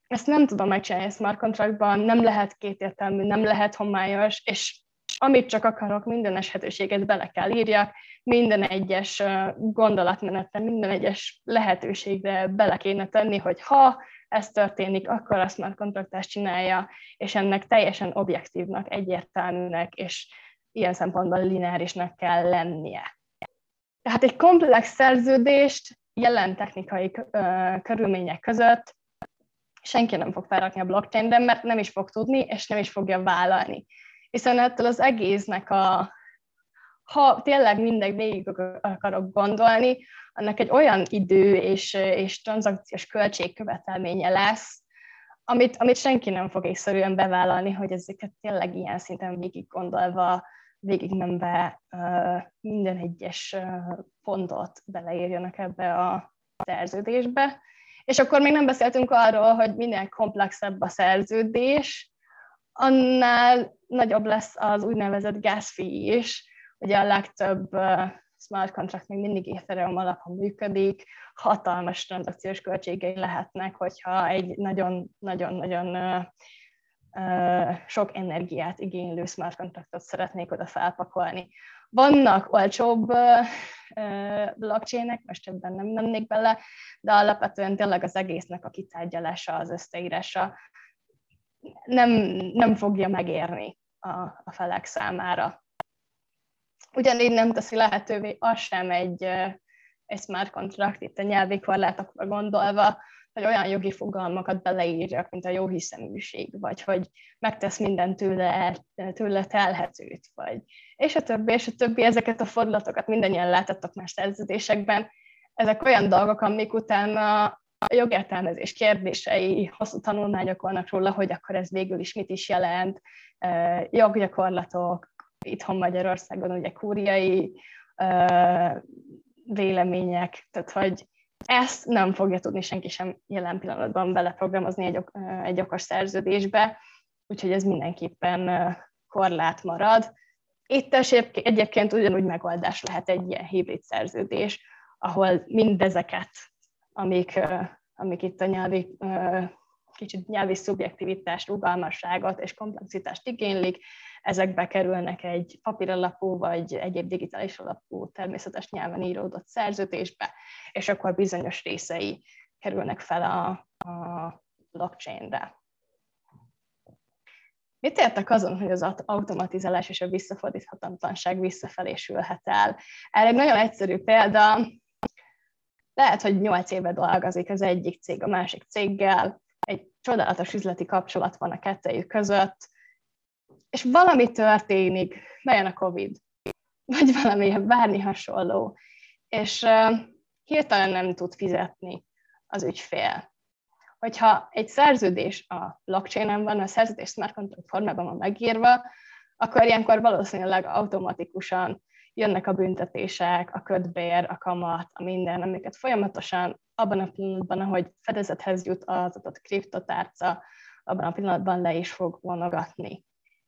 Ezt nem tudom megcsinálni smart contractban, nem lehet kétértelmű, nem lehet homályos, és amit csak akarok, minden eshetőséget bele kell írjak, minden egyes gondolatmenetre, minden egyes lehetőségre bele kéne tenni, hogy ha ez történik, akkor azt már kontraktást csinálja, és ennek teljesen objektívnak, egyértelműnek, és ilyen szempontból lineárisnak kell lennie. Tehát egy komplex szerződést jelen technikai körülmények között senki nem fog felrakni a blockchainre, mert nem is fog tudni, és nem is fogja vállalni hiszen ettől az egésznek a, ha tényleg mindegy végig akarok gondolni, annak egy olyan idő és, és tranzakciós költségkövetelménye lesz, amit, amit senki nem fog észszerűen bevállalni, hogy ezeket tényleg ilyen szinten végig gondolva, végigmenve uh, minden egyes pontot beleírjanak ebbe a szerződésbe. És akkor még nem beszéltünk arról, hogy minél komplexebb a szerződés, annál nagyobb lesz az úgynevezett gas fee is. Ugye a legtöbb smart contract még mindig Ethereum alapon működik, hatalmas tranzakciós költségei lehetnek, hogyha egy nagyon-nagyon-nagyon sok energiát igénylő smart contractot szeretnék oda felpakolni. Vannak olcsóbb blockchainek, most ebben nem mennék bele, de alapvetően tényleg az egésznek a kitárgyalása, az összeírása nem, nem fogja megérni a, a felek számára. Ugyanígy nem teszi lehetővé az sem egy, egy smart contract, itt a nyelvi korlátokra gondolva, hogy olyan jogi fogalmakat beleírjak, mint a jó hiszeműség, vagy hogy megtesz minden tőle, tőle telhetőt, vagy és a többi, és a többi, ezeket a fordulatokat mindannyian látottak más szerződésekben. Ezek olyan dolgok, amik utána a jogértelmezés kérdései, hosszú tanulmányok vannak róla, hogy akkor ez végül is mit is jelent, joggyakorlatok, itthon Magyarországon ugye kúriai vélemények, tehát hogy ezt nem fogja tudni senki sem jelen pillanatban beleprogramozni egy, egy okos szerződésbe, úgyhogy ez mindenképpen korlát marad. Itt egyébként ugyanúgy megoldás lehet egy ilyen hibrid szerződés, ahol mindezeket, amik, amik itt a nyelvi, kicsit nyelvi szubjektivitást, rugalmasságot és komplexitást igénylik, ezek bekerülnek egy papíralapú vagy egyéb digitális alapú természetes nyelven íródott szerződésbe, és akkor bizonyos részei kerülnek fel a, a blockchainre. Mit értek azon, hogy az automatizálás és a visszafordíthatatlanság visszafelé sülhet el? Erre egy nagyon egyszerű példa, lehet, hogy 8 éve dolgozik az egyik cég a másik céggel, egy csodálatos üzleti kapcsolat van a kettejük között, és valami történik, bejön a Covid, vagy valami, bármi hasonló, és hirtelen nem tud fizetni az ügyfél. Hogyha egy szerződés a blockchain van, a szerződés smart contract formában van megírva, akkor ilyenkor valószínűleg automatikusan jönnek a büntetések, a ködbér, a kamat, a minden, amiket folyamatosan abban a pillanatban, ahogy fedezethez jut az adott kriptotárca, abban a pillanatban le is fog vonogatni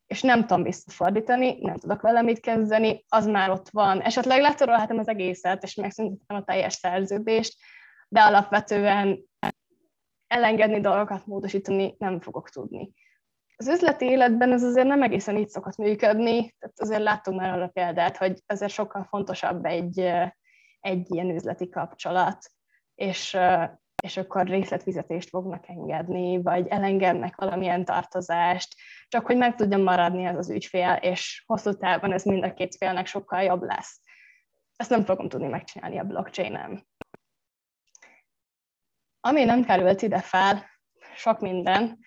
és nem tudom visszafordítani, nem tudok vele mit kezdeni, az már ott van. Esetleg letorolhatom az egészet, és megszüntetem a teljes szerződést, de alapvetően elengedni dolgokat, módosítani nem fogok tudni. Az üzleti életben ez azért nem egészen így szokott működni, tehát azért látunk már arra példát, hogy azért sokkal fontosabb egy, egy ilyen üzleti kapcsolat, és és akkor részletfizetést fognak engedni, vagy elengednek valamilyen tartozást, csak hogy meg tudjon maradni az az ügyfél, és hosszú távon ez mind a két félnek sokkal jobb lesz. Ezt nem fogom tudni megcsinálni a blockchain-en. Ami nem került ide fel, sok minden,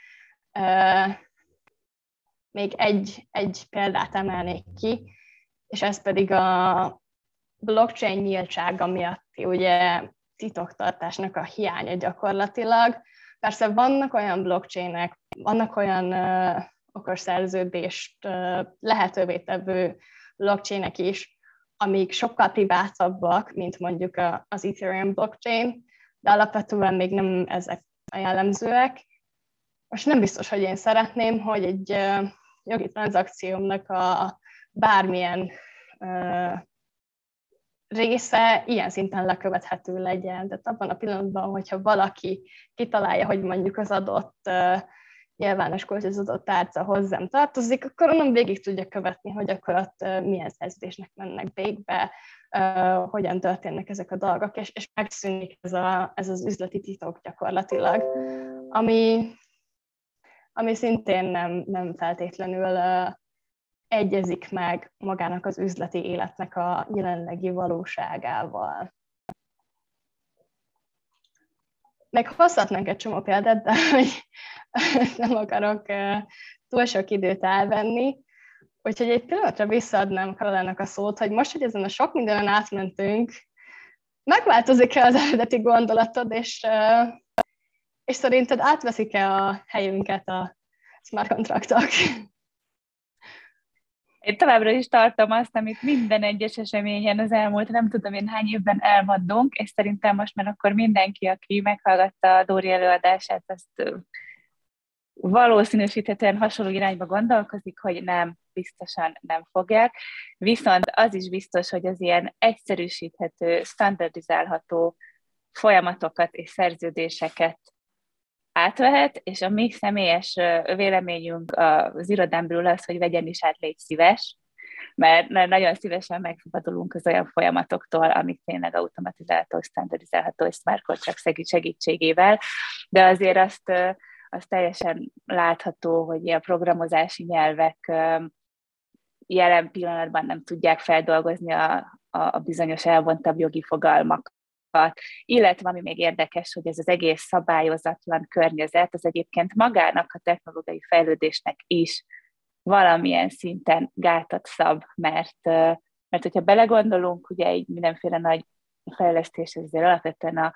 még egy, egy példát emelnék ki, és ez pedig a blockchain nyíltsága miatt ugye titoktartásnak a hiánya gyakorlatilag. Persze vannak olyan blockchainek, vannak olyan uh, okos szerződést uh, lehetővé tevő blockchainek is, amik sokkal privátabbak, mint mondjuk a, az Ethereum blockchain, de alapvetően még nem ezek a jellemzőek. Most nem biztos, hogy én szeretném, hogy egy uh, jogi tranzakciómnak a bármilyen uh, része ilyen szinten lekövethető legyen. Tehát abban a pillanatban, hogyha valaki kitalálja, hogy mondjuk az adott uh, nyilvános költözött tárca hozzám tartozik, akkor onnan végig tudja követni, hogy akkor ott uh, milyen szerződésnek mennek végbe, hogyan történnek ezek a dolgok, és, és megszűnik ez, a, ez az üzleti titok gyakorlatilag, ami, ami szintén nem, nem feltétlenül uh, egyezik meg magának az üzleti életnek a jelenlegi valóságával. Meg hozhatnánk egy csomó példát, de hogy nem akarok túl sok időt elvenni. Úgyhogy egy pillanatra visszaadnám Karolának a szót, hogy most, hogy ezen a sok mindenen átmentünk, megváltozik-e az eredeti gondolatod, és, és szerinted átveszik-e a helyünket a smart kontraktok? Én továbbra is tartom azt, amit minden egyes eseményen az elmúlt nem tudom én hány évben elmondunk, és szerintem most már akkor mindenki, aki meghallgatta a Dóri előadását, azt valószínűsíthetően hasonló irányba gondolkozik, hogy nem, biztosan nem fogják. Viszont az is biztos, hogy az ilyen egyszerűsíthető, standardizálható folyamatokat és szerződéseket átvehet, és a mi személyes véleményünk az irodán az, hogy vegyen is át, légy szíves, mert nagyon szívesen megszabadulunk az olyan folyamatoktól, amik tényleg automatizálható, standardizálható és smart contract segítségével, de azért azt, azt teljesen látható, hogy a programozási nyelvek jelen pillanatban nem tudják feldolgozni a, a bizonyos elvontabb jogi fogalmak illetve ami még érdekes, hogy ez az egész szabályozatlan környezet, az egyébként magának a technológiai fejlődésnek is valamilyen szinten gátat szab, mert, mert hogyha belegondolunk, ugye így mindenféle nagy fejlesztés ezzel alapvetően a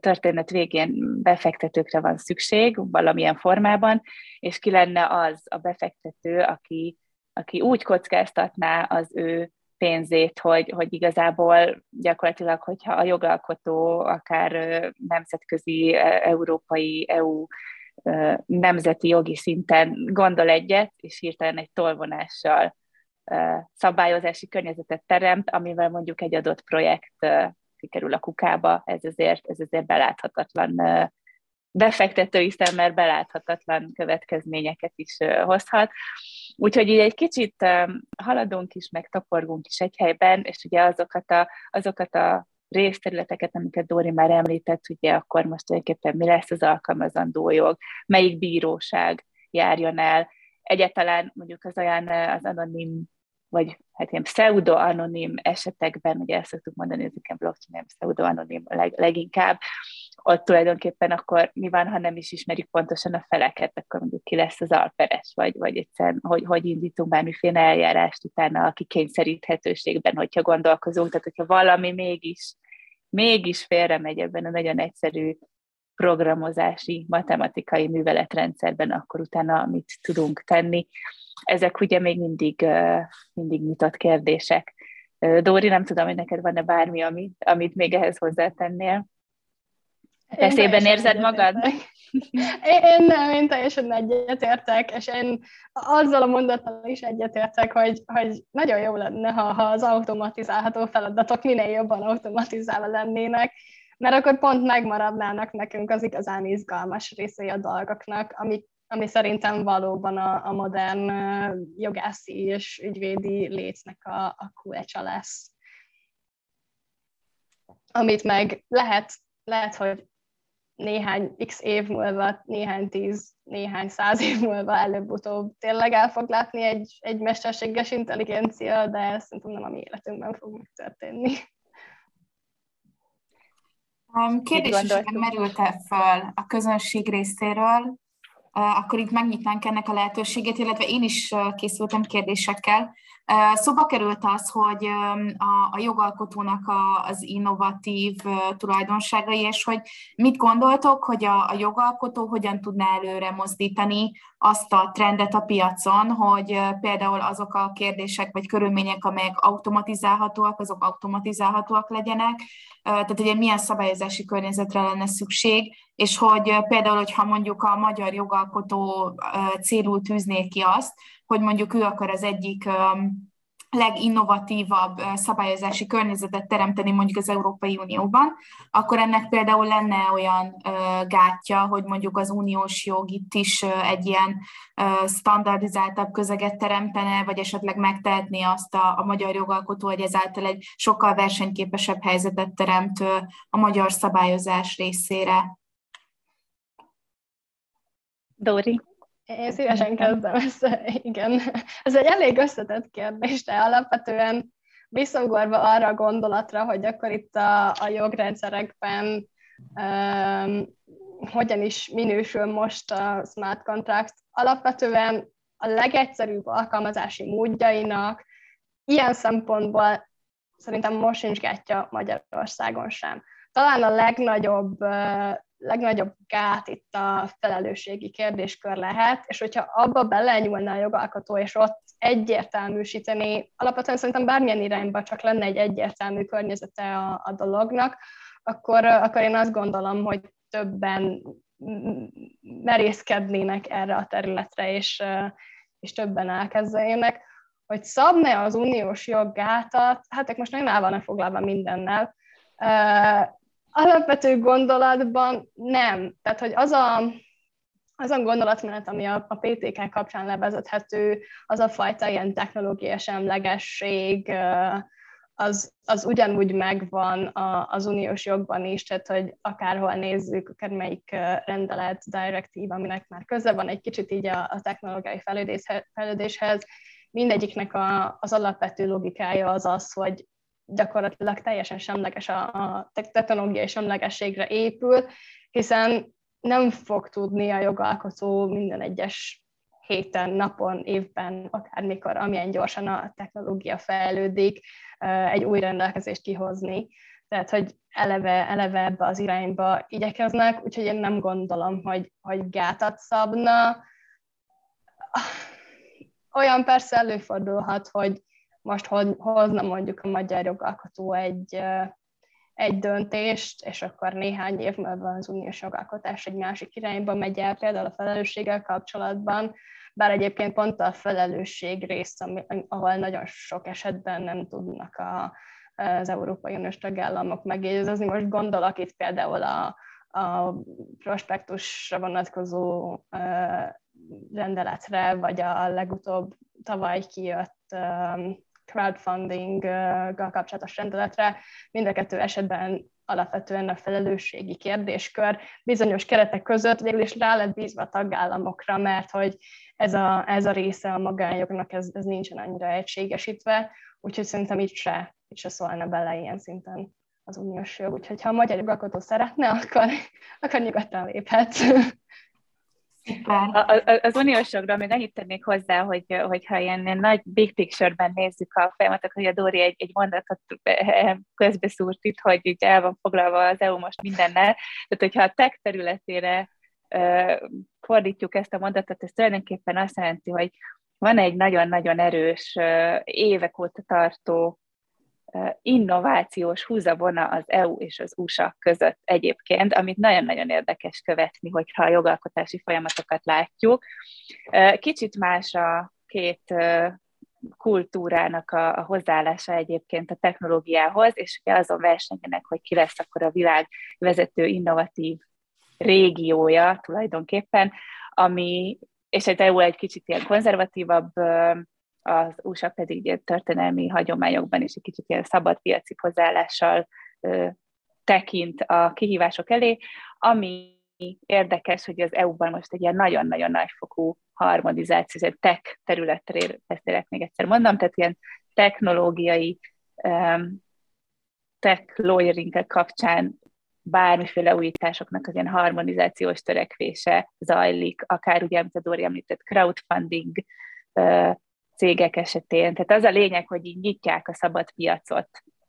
történet végén befektetőkre van szükség valamilyen formában, és ki lenne az a befektető, aki, aki úgy kockáztatná az ő pénzét, hogy, hogy igazából gyakorlatilag, hogyha a jogalkotó akár nemzetközi, e, európai, EU nemzeti jogi szinten gondol egyet, és hirtelen egy tolvonással szabályozási környezetet teremt, amivel mondjuk egy adott projekt kikerül a kukába, ez azért, ez azért beláthatatlan befektetői szemmel beláthatatlan következményeket is hozhat. Úgyhogy így egy kicsit haladunk is, meg taporgunk is egy helyben, és ugye azokat a, azokat a részterületeket, amiket Dóri már említett, ugye akkor most tulajdonképpen mi lesz az alkalmazandó jog, melyik bíróság járjon el, egyáltalán mondjuk az olyan az anonim, vagy hát ilyen pseudo-anonim esetekben, ugye ezt szoktuk mondani, ezeken blockchain pseudo-anonim leg, leginkább, ott tulajdonképpen akkor mi van, ha nem is ismerjük pontosan a feleket, akkor mondjuk ki lesz az alperes, vagy, vagy egyszerűen, hogy, hogy indítunk bármiféle eljárást utána a kikényszeríthetőségben, hogyha gondolkozunk, tehát hogyha valami mégis, mégis félre megy ebben a nagyon egyszerű programozási, matematikai műveletrendszerben, akkor utána mit tudunk tenni. Ezek ugye még mindig, mindig nyitott kérdések. Dóri, nem tudom, hogy neked van-e bármi, amit, amit még ehhez hozzátennél? Eszében érzed magad? Én nem, én teljesen egyetértek, és én azzal a mondattal is egyetértek, hogy, hogy nagyon jó lenne, ha, ha az automatizálható feladatok minél jobban automatizálva lennének, mert akkor pont megmaradnának nekünk az igazán izgalmas részei a dolgoknak, ami, ami szerintem valóban a, a modern jogászi és ügyvédi létnek a, a kulcsa lesz. Amit meg lehet, lehet, hogy néhány x év múlva, néhány tíz, néhány száz év múlva előbb-utóbb tényleg el fog látni egy, egy mesterséges intelligencia, de szerintem nem a mi életünkben fog megtörténni. Kérdések merült-e fel a közönség részéről, akkor itt megnyitnánk ennek a lehetőségét, illetve én is készültem kérdésekkel. Szóba került az, hogy a, jogalkotónak az innovatív tulajdonságai, és hogy mit gondoltok, hogy a jogalkotó hogyan tudná előre mozdítani azt a trendet a piacon, hogy például azok a kérdések vagy körülmények, amelyek automatizálhatóak, azok automatizálhatóak legyenek, tehát ugye milyen szabályozási környezetre lenne szükség, és hogy például, hogyha mondjuk a magyar jogalkotó célul tűzné ki azt, hogy mondjuk ő akar az egyik leginnovatívabb szabályozási környezetet teremteni mondjuk az Európai Unióban, akkor ennek például lenne olyan gátja, hogy mondjuk az uniós jog itt is egy ilyen standardizáltabb közeget teremtene, vagy esetleg megtehetné azt a, a magyar jogalkotó, hogy ezáltal egy sokkal versenyképesebb helyzetet teremt a magyar szabályozás részére. Dori. Én szívesen kezdem ezt, igen. Ez egy elég összetett kérdés, de alapvetően visszagorva arra a gondolatra, hogy akkor itt a, a jogrendszerekben um, hogyan is minősül most a smart contract. Alapvetően a legegyszerűbb alkalmazási módjainak ilyen szempontból szerintem most sincs gátja Magyarországon sem. Talán a legnagyobb, legnagyobb gát itt a felelősségi kérdéskör lehet, és hogyha abba belenyúlna a jogalkotó, és ott egyértelműsíteni, alapvetően szerintem bármilyen irányba csak lenne egy egyértelmű környezete a, a dolognak, akkor, akkor én azt gondolom, hogy többen merészkednének erre a területre, és, és többen elkezdenének, hogy szabne az uniós joggátat, hát ők most nagyon el vannak foglalva mindennel. Alapvető gondolatban nem. Tehát, hogy az a, az a gondolatmenet, ami a, a PTK kapcsán levezethető, az a fajta ilyen technológiai semlegesség, az, az ugyanúgy megvan az uniós jogban is, tehát hogy akárhol nézzük, akár melyik rendelet, direktív, aminek már köze van egy kicsit így a, a technológiai fejlődéshez, mindegyiknek a, az alapvető logikája az az, hogy gyakorlatilag teljesen semleges a, a technológiai semlegességre épül, hiszen nem fog tudni a jogalkotó minden egyes héten, napon, évben, akármikor, amilyen gyorsan a technológia fejlődik, egy új rendelkezést kihozni. Tehát, hogy eleve, eleve ebbe az irányba igyekeznek, úgyhogy én nem gondolom, hogy, hogy gátat szabna. Olyan persze előfordulhat, hogy most hozna mondjuk a magyar jogalkotó egy, egy döntést, és akkor néhány év múlva az uniós jogalkotás egy másik irányba megy el, például a felelősséggel kapcsolatban, bár egyébként pont a felelősség rész, ahol nagyon sok esetben nem tudnak a, az Európai Uniós tagállamok megjegyezni. Most gondolok itt például a, a prospektusra vonatkozó rendeletre, vagy a legutóbb tavaly kijött crowdfunding-gal kapcsolatos rendeletre. Mind a kettő esetben alapvetően a felelősségi kérdéskör bizonyos keretek között végül is rá lett bízva a tagállamokra, mert hogy ez a, ez a része a magánjognak, ez, ez nincsen annyira egységesítve, úgyhogy szerintem itt se, itt se szólna bele ilyen szinten az uniós jog. Úgyhogy ha a magyar jogalkotó szeretne, akkor, akkor nyugodtan léphet. Az uniós jogra még annyit tennék hozzá, hogy, hogyha ilyen, nagy big picture-ben nézzük a folyamatot, hogy a Dóri egy, egy mondatot eh, közbeszúrt itt, hogy így el van foglalva az EU most mindennel. Tehát, hogyha a tech területére fordítjuk ezt a mondatot, ez tulajdonképpen azt jelenti, hogy van egy nagyon-nagyon erős, évek óta tartó innovációs húzavona az EU és az USA között egyébként, amit nagyon-nagyon érdekes követni, hogyha a jogalkotási folyamatokat látjuk. Kicsit más a két kultúrának a, a hozzáállása egyébként a technológiához, és ugye azon versenyenek, hogy ki lesz akkor a világ vezető innovatív régiója tulajdonképpen, ami, és egy EU egy kicsit ilyen konzervatívabb, az USA pedig történelmi hagyományokban is egy kicsit ilyen szabad piaci hozzáállással tekint a kihívások elé, ami érdekes, hogy az EU-ban most egy ilyen nagyon-nagyon nagyfokú harmonizáció, egy tech területre beszélek még egyszer mondom, tehát ilyen technológiai tech lawyering kapcsán bármiféle újításoknak az ilyen harmonizációs törekvése zajlik, akár ugye, amit a Dori említett, crowdfunding cégek esetén. Tehát az a lényeg, hogy így nyitják a szabad piacot,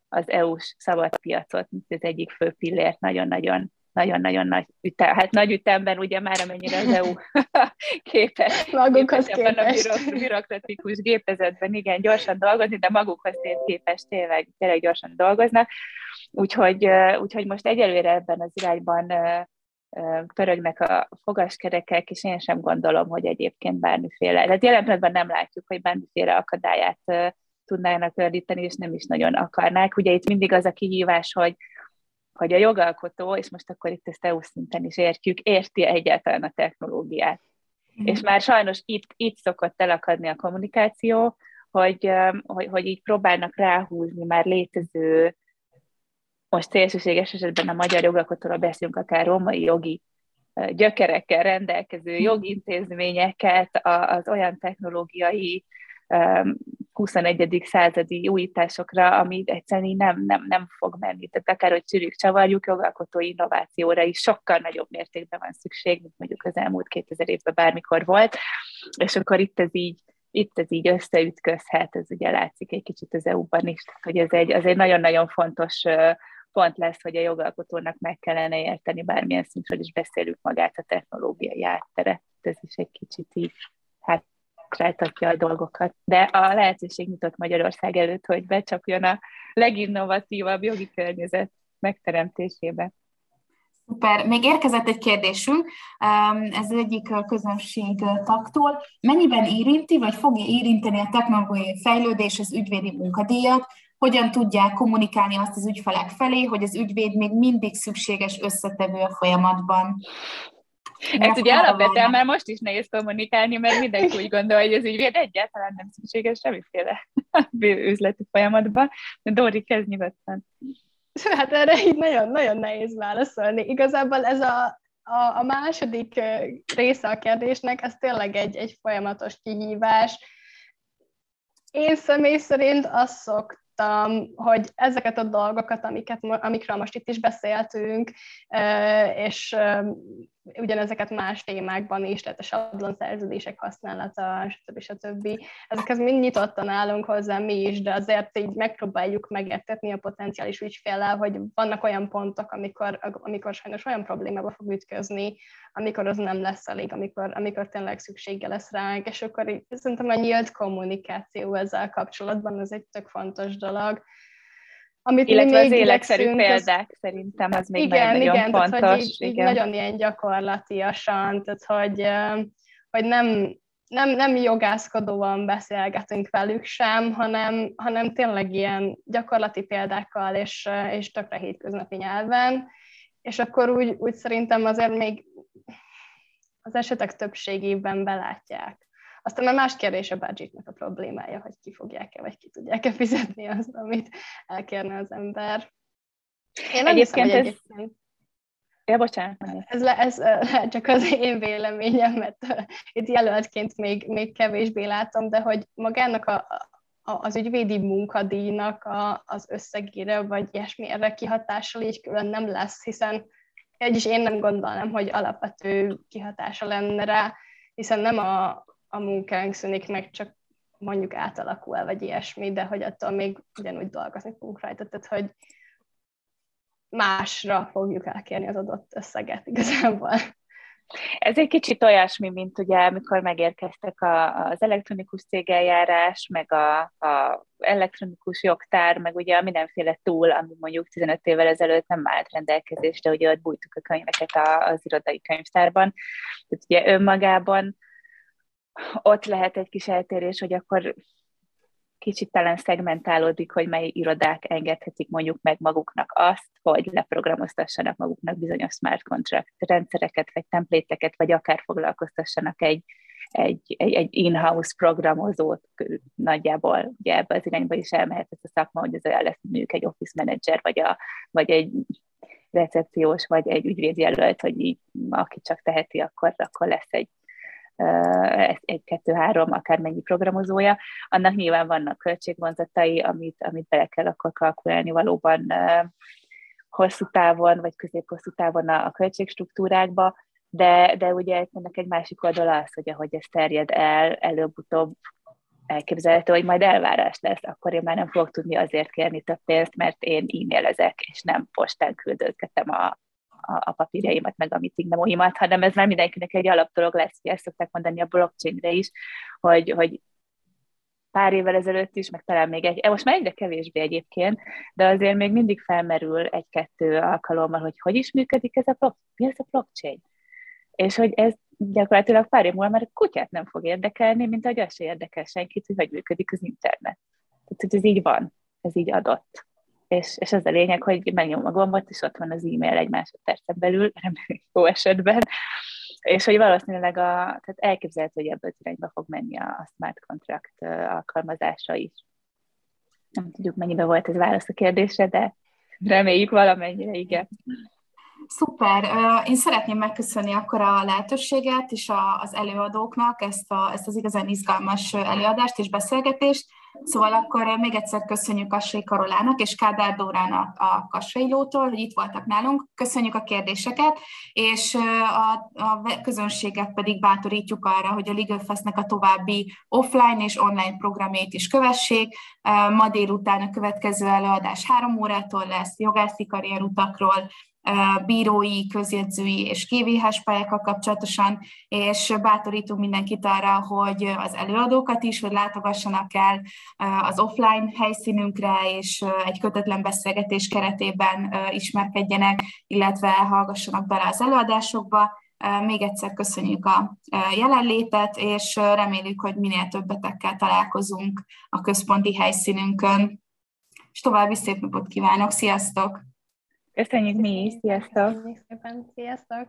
az EU-s szabad piacot, mint az egyik fő pillért nagyon-nagyon nagyon-nagyon nagy ütem, hát nagy ütemben ugye már amennyire az EU képes, magukhoz képes. a bürokratikus gépezetben igen, gyorsan dolgozni, de magukhoz képes tényleg, tényleg gyorsan dolgoznak. Úgyhogy, úgyhogy most egyelőre ebben az irányban pörögnek a fogaskerekek, és én sem gondolom, hogy egyébként bármiféle, tehát jelen pillanatban nem látjuk, hogy bármiféle akadályát tudnának gördíteni, és nem is nagyon akarnák. Ugye itt mindig az a kihívás, hogy, hogy a jogalkotó, és most akkor itt ezt EU szinten is értjük, érti egyáltalán a technológiát. Mm. És már sajnos itt, itt szokott elakadni a kommunikáció, hogy, hogy, hogy így próbálnak ráhúzni már létező most szélsőséges esetben a magyar jogalkotóra beszélünk, akár római jogi gyökerekkel rendelkező hm. jogintézményeket, az olyan technológiai 21. századi újításokra, ami egyszerűen nem, nem, nem fog menni. Tehát akár, hogy csürjük, csavarjuk, jogalkotói innovációra is sokkal nagyobb mértékben van szükség, mint mondjuk az elmúlt 2000 évben bármikor volt, és akkor itt ez így itt ez így összeütközhet, ez ugye látszik egy kicsit az EU-ban is, hogy ez egy, az egy nagyon-nagyon fontos pont lesz, hogy a jogalkotónak meg kellene érteni bármilyen szintről is beszélünk magát a technológiai átteret. Ez is egy kicsit így hát ráltatja a dolgokat. De a lehetőség nyitott Magyarország előtt, hogy becsapjon a leginnovatívabb jogi környezet megteremtésébe. Szuper. Még érkezett egy kérdésünk, ez egyik közönség taktól. Mennyiben érinti, vagy fogja érinteni a technológiai fejlődés az ügyvédi munkadíjat? Hogyan tudják kommunikálni azt az ügyfelek felé, hogy az ügyvéd még mindig szükséges összetevő a folyamatban? Ez ugye alapvetően már most is nehéz kommunikálni, mert mindenki úgy gondolja, hogy az ügyvéd egyáltalán nem szükséges semmiféle üzleti folyamatban. De Dori, kezd nyugodtan. Hát erre így nagyon, nagyon nehéz válaszolni. Igazából ez a, a, a második része a kérdésnek, ez tényleg egy, egy folyamatos kihívás. Én személy szerint azt szok, láttam, hogy ezeket a dolgokat, amiket, amikről most itt is beszéltünk, és ugyanezeket más témákban is, tehát a sablonszerződések használata, stb. stb. Ezekhez mind nyitottan állunk hozzá mi is, de azért így megpróbáljuk megértetni a potenciális ügyféllel, hogy vannak olyan pontok, amikor, amikor sajnos olyan problémába fog ütközni, amikor az nem lesz elég, amikor, amikor tényleg szüksége lesz ránk, és akkor így, szerintem a nyílt kommunikáció ezzel kapcsolatban az egy tök fontos dolog. Amit Illetve az életszerű példák az... szerintem az még igen, nagyon, igen, fontos. Tehát, hogy így, igen. így nagyon ilyen gyakorlatiasan, tehát hogy, hogy nem, nem, nem jogászkodóan beszélgetünk velük sem, hanem, hanem tényleg ilyen gyakorlati példákkal és, és tökre hétköznapi nyelven, és akkor úgy, úgy szerintem azért még az esetek többségében belátják. Aztán már más kérdés a budgetnek a problémája, hogy ki fogják-e, vagy ki tudják-e fizetni azt, amit elkérne az ember. Én nem egyébként hiszem, ez... egyébként... Ja, bocsánat. Ez, le, ez csak az én véleményem, mert itt jelöltként még, még kevésbé látom, de hogy magának a, az ügyvédi munkadíjnak a, az összegére, vagy ilyesmi erre kihatással így külön nem lesz, hiszen egyis én nem gondolnám, hogy alapvető kihatása lenne rá, hiszen nem a, a munkánk szűnik meg, csak mondjuk átalakul, vagy ilyesmi, de hogy attól még ugyanúgy dolgozni fogunk rajta, tehát hogy másra fogjuk elkérni az adott összeget igazából. Ez egy kicsit olyasmi, mint ugye, amikor megérkeztek a, az elektronikus cégeljárás, meg a, a elektronikus jogtár, meg ugye a mindenféle túl, ami mondjuk 15 évvel ezelőtt nem állt rendelkezésre, ugye ott bújtuk a könyveket az irodai könyvtárban. Tehát ugye önmagában ott lehet egy kis eltérés, hogy akkor kicsit talán szegmentálódik, hogy mely irodák engedhetik mondjuk meg maguknak azt, hogy leprogramoztassanak maguknak bizonyos smart contract rendszereket, vagy templéteket, vagy akár foglalkoztassanak egy, egy, egy, egy in-house programozót. Nagyjából, ugye ebbe az irányba is elmehet ez a szakma, hogy ez olyan lesz mondjuk egy office manager, vagy, a, vagy egy recepciós, vagy egy ügyvédjelölt, hogy így, aki csak teheti, akkor, akkor lesz egy, egy, kettő, három, akármennyi programozója, annak nyilván vannak költségvonzatai, amit, amit bele kell akkor kalkulálni valóban hosszú távon, vagy közép-hosszú távon a, a költségstruktúrákba, de, de ugye ennek egy másik oldala az, hogy ahogy ez terjed el, előbb-utóbb elképzelhető, hogy majd elvárás lesz, akkor én már nem fogok tudni azért kérni több pénzt, mert én e-mailezek, és nem postán küldözgetem a, a, a papírjaimat, meg a meeting memóimat, hanem ez már mindenkinek egy alapdolog lesz, ezt szokták mondani a blockchainre is, hogy, hogy pár évvel ezelőtt is, meg talán még egy, most már egyre kevésbé egyébként, de azért még mindig felmerül egy-kettő alkalommal, hogy hogy is működik ez a, block, mi ez a blockchain. És hogy ez gyakorlatilag pár év múlva már a kutyát nem fog érdekelni, mint ahogy az se érdekel senkit, hogy hogy működik az internet. Tehát, hogy ez így van, ez így adott és, és ez a lényeg, hogy megnyom a gombot, és ott van az e-mail egy másodpercen belül, jó esetben, és hogy valószínűleg a, tehát elképzelhető, hogy ebből az irányba fog menni a, a smart contract alkalmazása is. Nem tudjuk, mennyibe volt ez válasz a kérdésre, de reméljük valamennyire, igen. Szuper! Én szeretném megköszönni akkor a lehetőséget és az előadóknak ezt, a, ezt az igazán izgalmas előadást és beszélgetést. Szóval akkor még egyszer köszönjük Kassai Karolának és Kádár Dórának a Kassai Lótól, hogy itt voltak nálunk. Köszönjük a kérdéseket, és a, a közönséget pedig bátorítjuk arra, hogy a Legal Festnek a további offline és online programjait is kövessék. Ma délután a következő előadás három órától lesz jogászi karrierutakról, bírói, közjegyzői és KVH pályákkal kapcsolatosan, és bátorítunk mindenkit arra, hogy az előadókat is, hogy látogassanak el az offline helyszínünkre, és egy kötetlen beszélgetés keretében ismerkedjenek, illetve hallgassanak bele az előadásokba. Még egyszer köszönjük a jelenlétet, és reméljük, hogy minél többetekkel találkozunk a központi helyszínünkön. És további szép napot kívánok, sziasztok! Köszönjük mi is, sziasztok! Köszönjük szépen, sziasztok!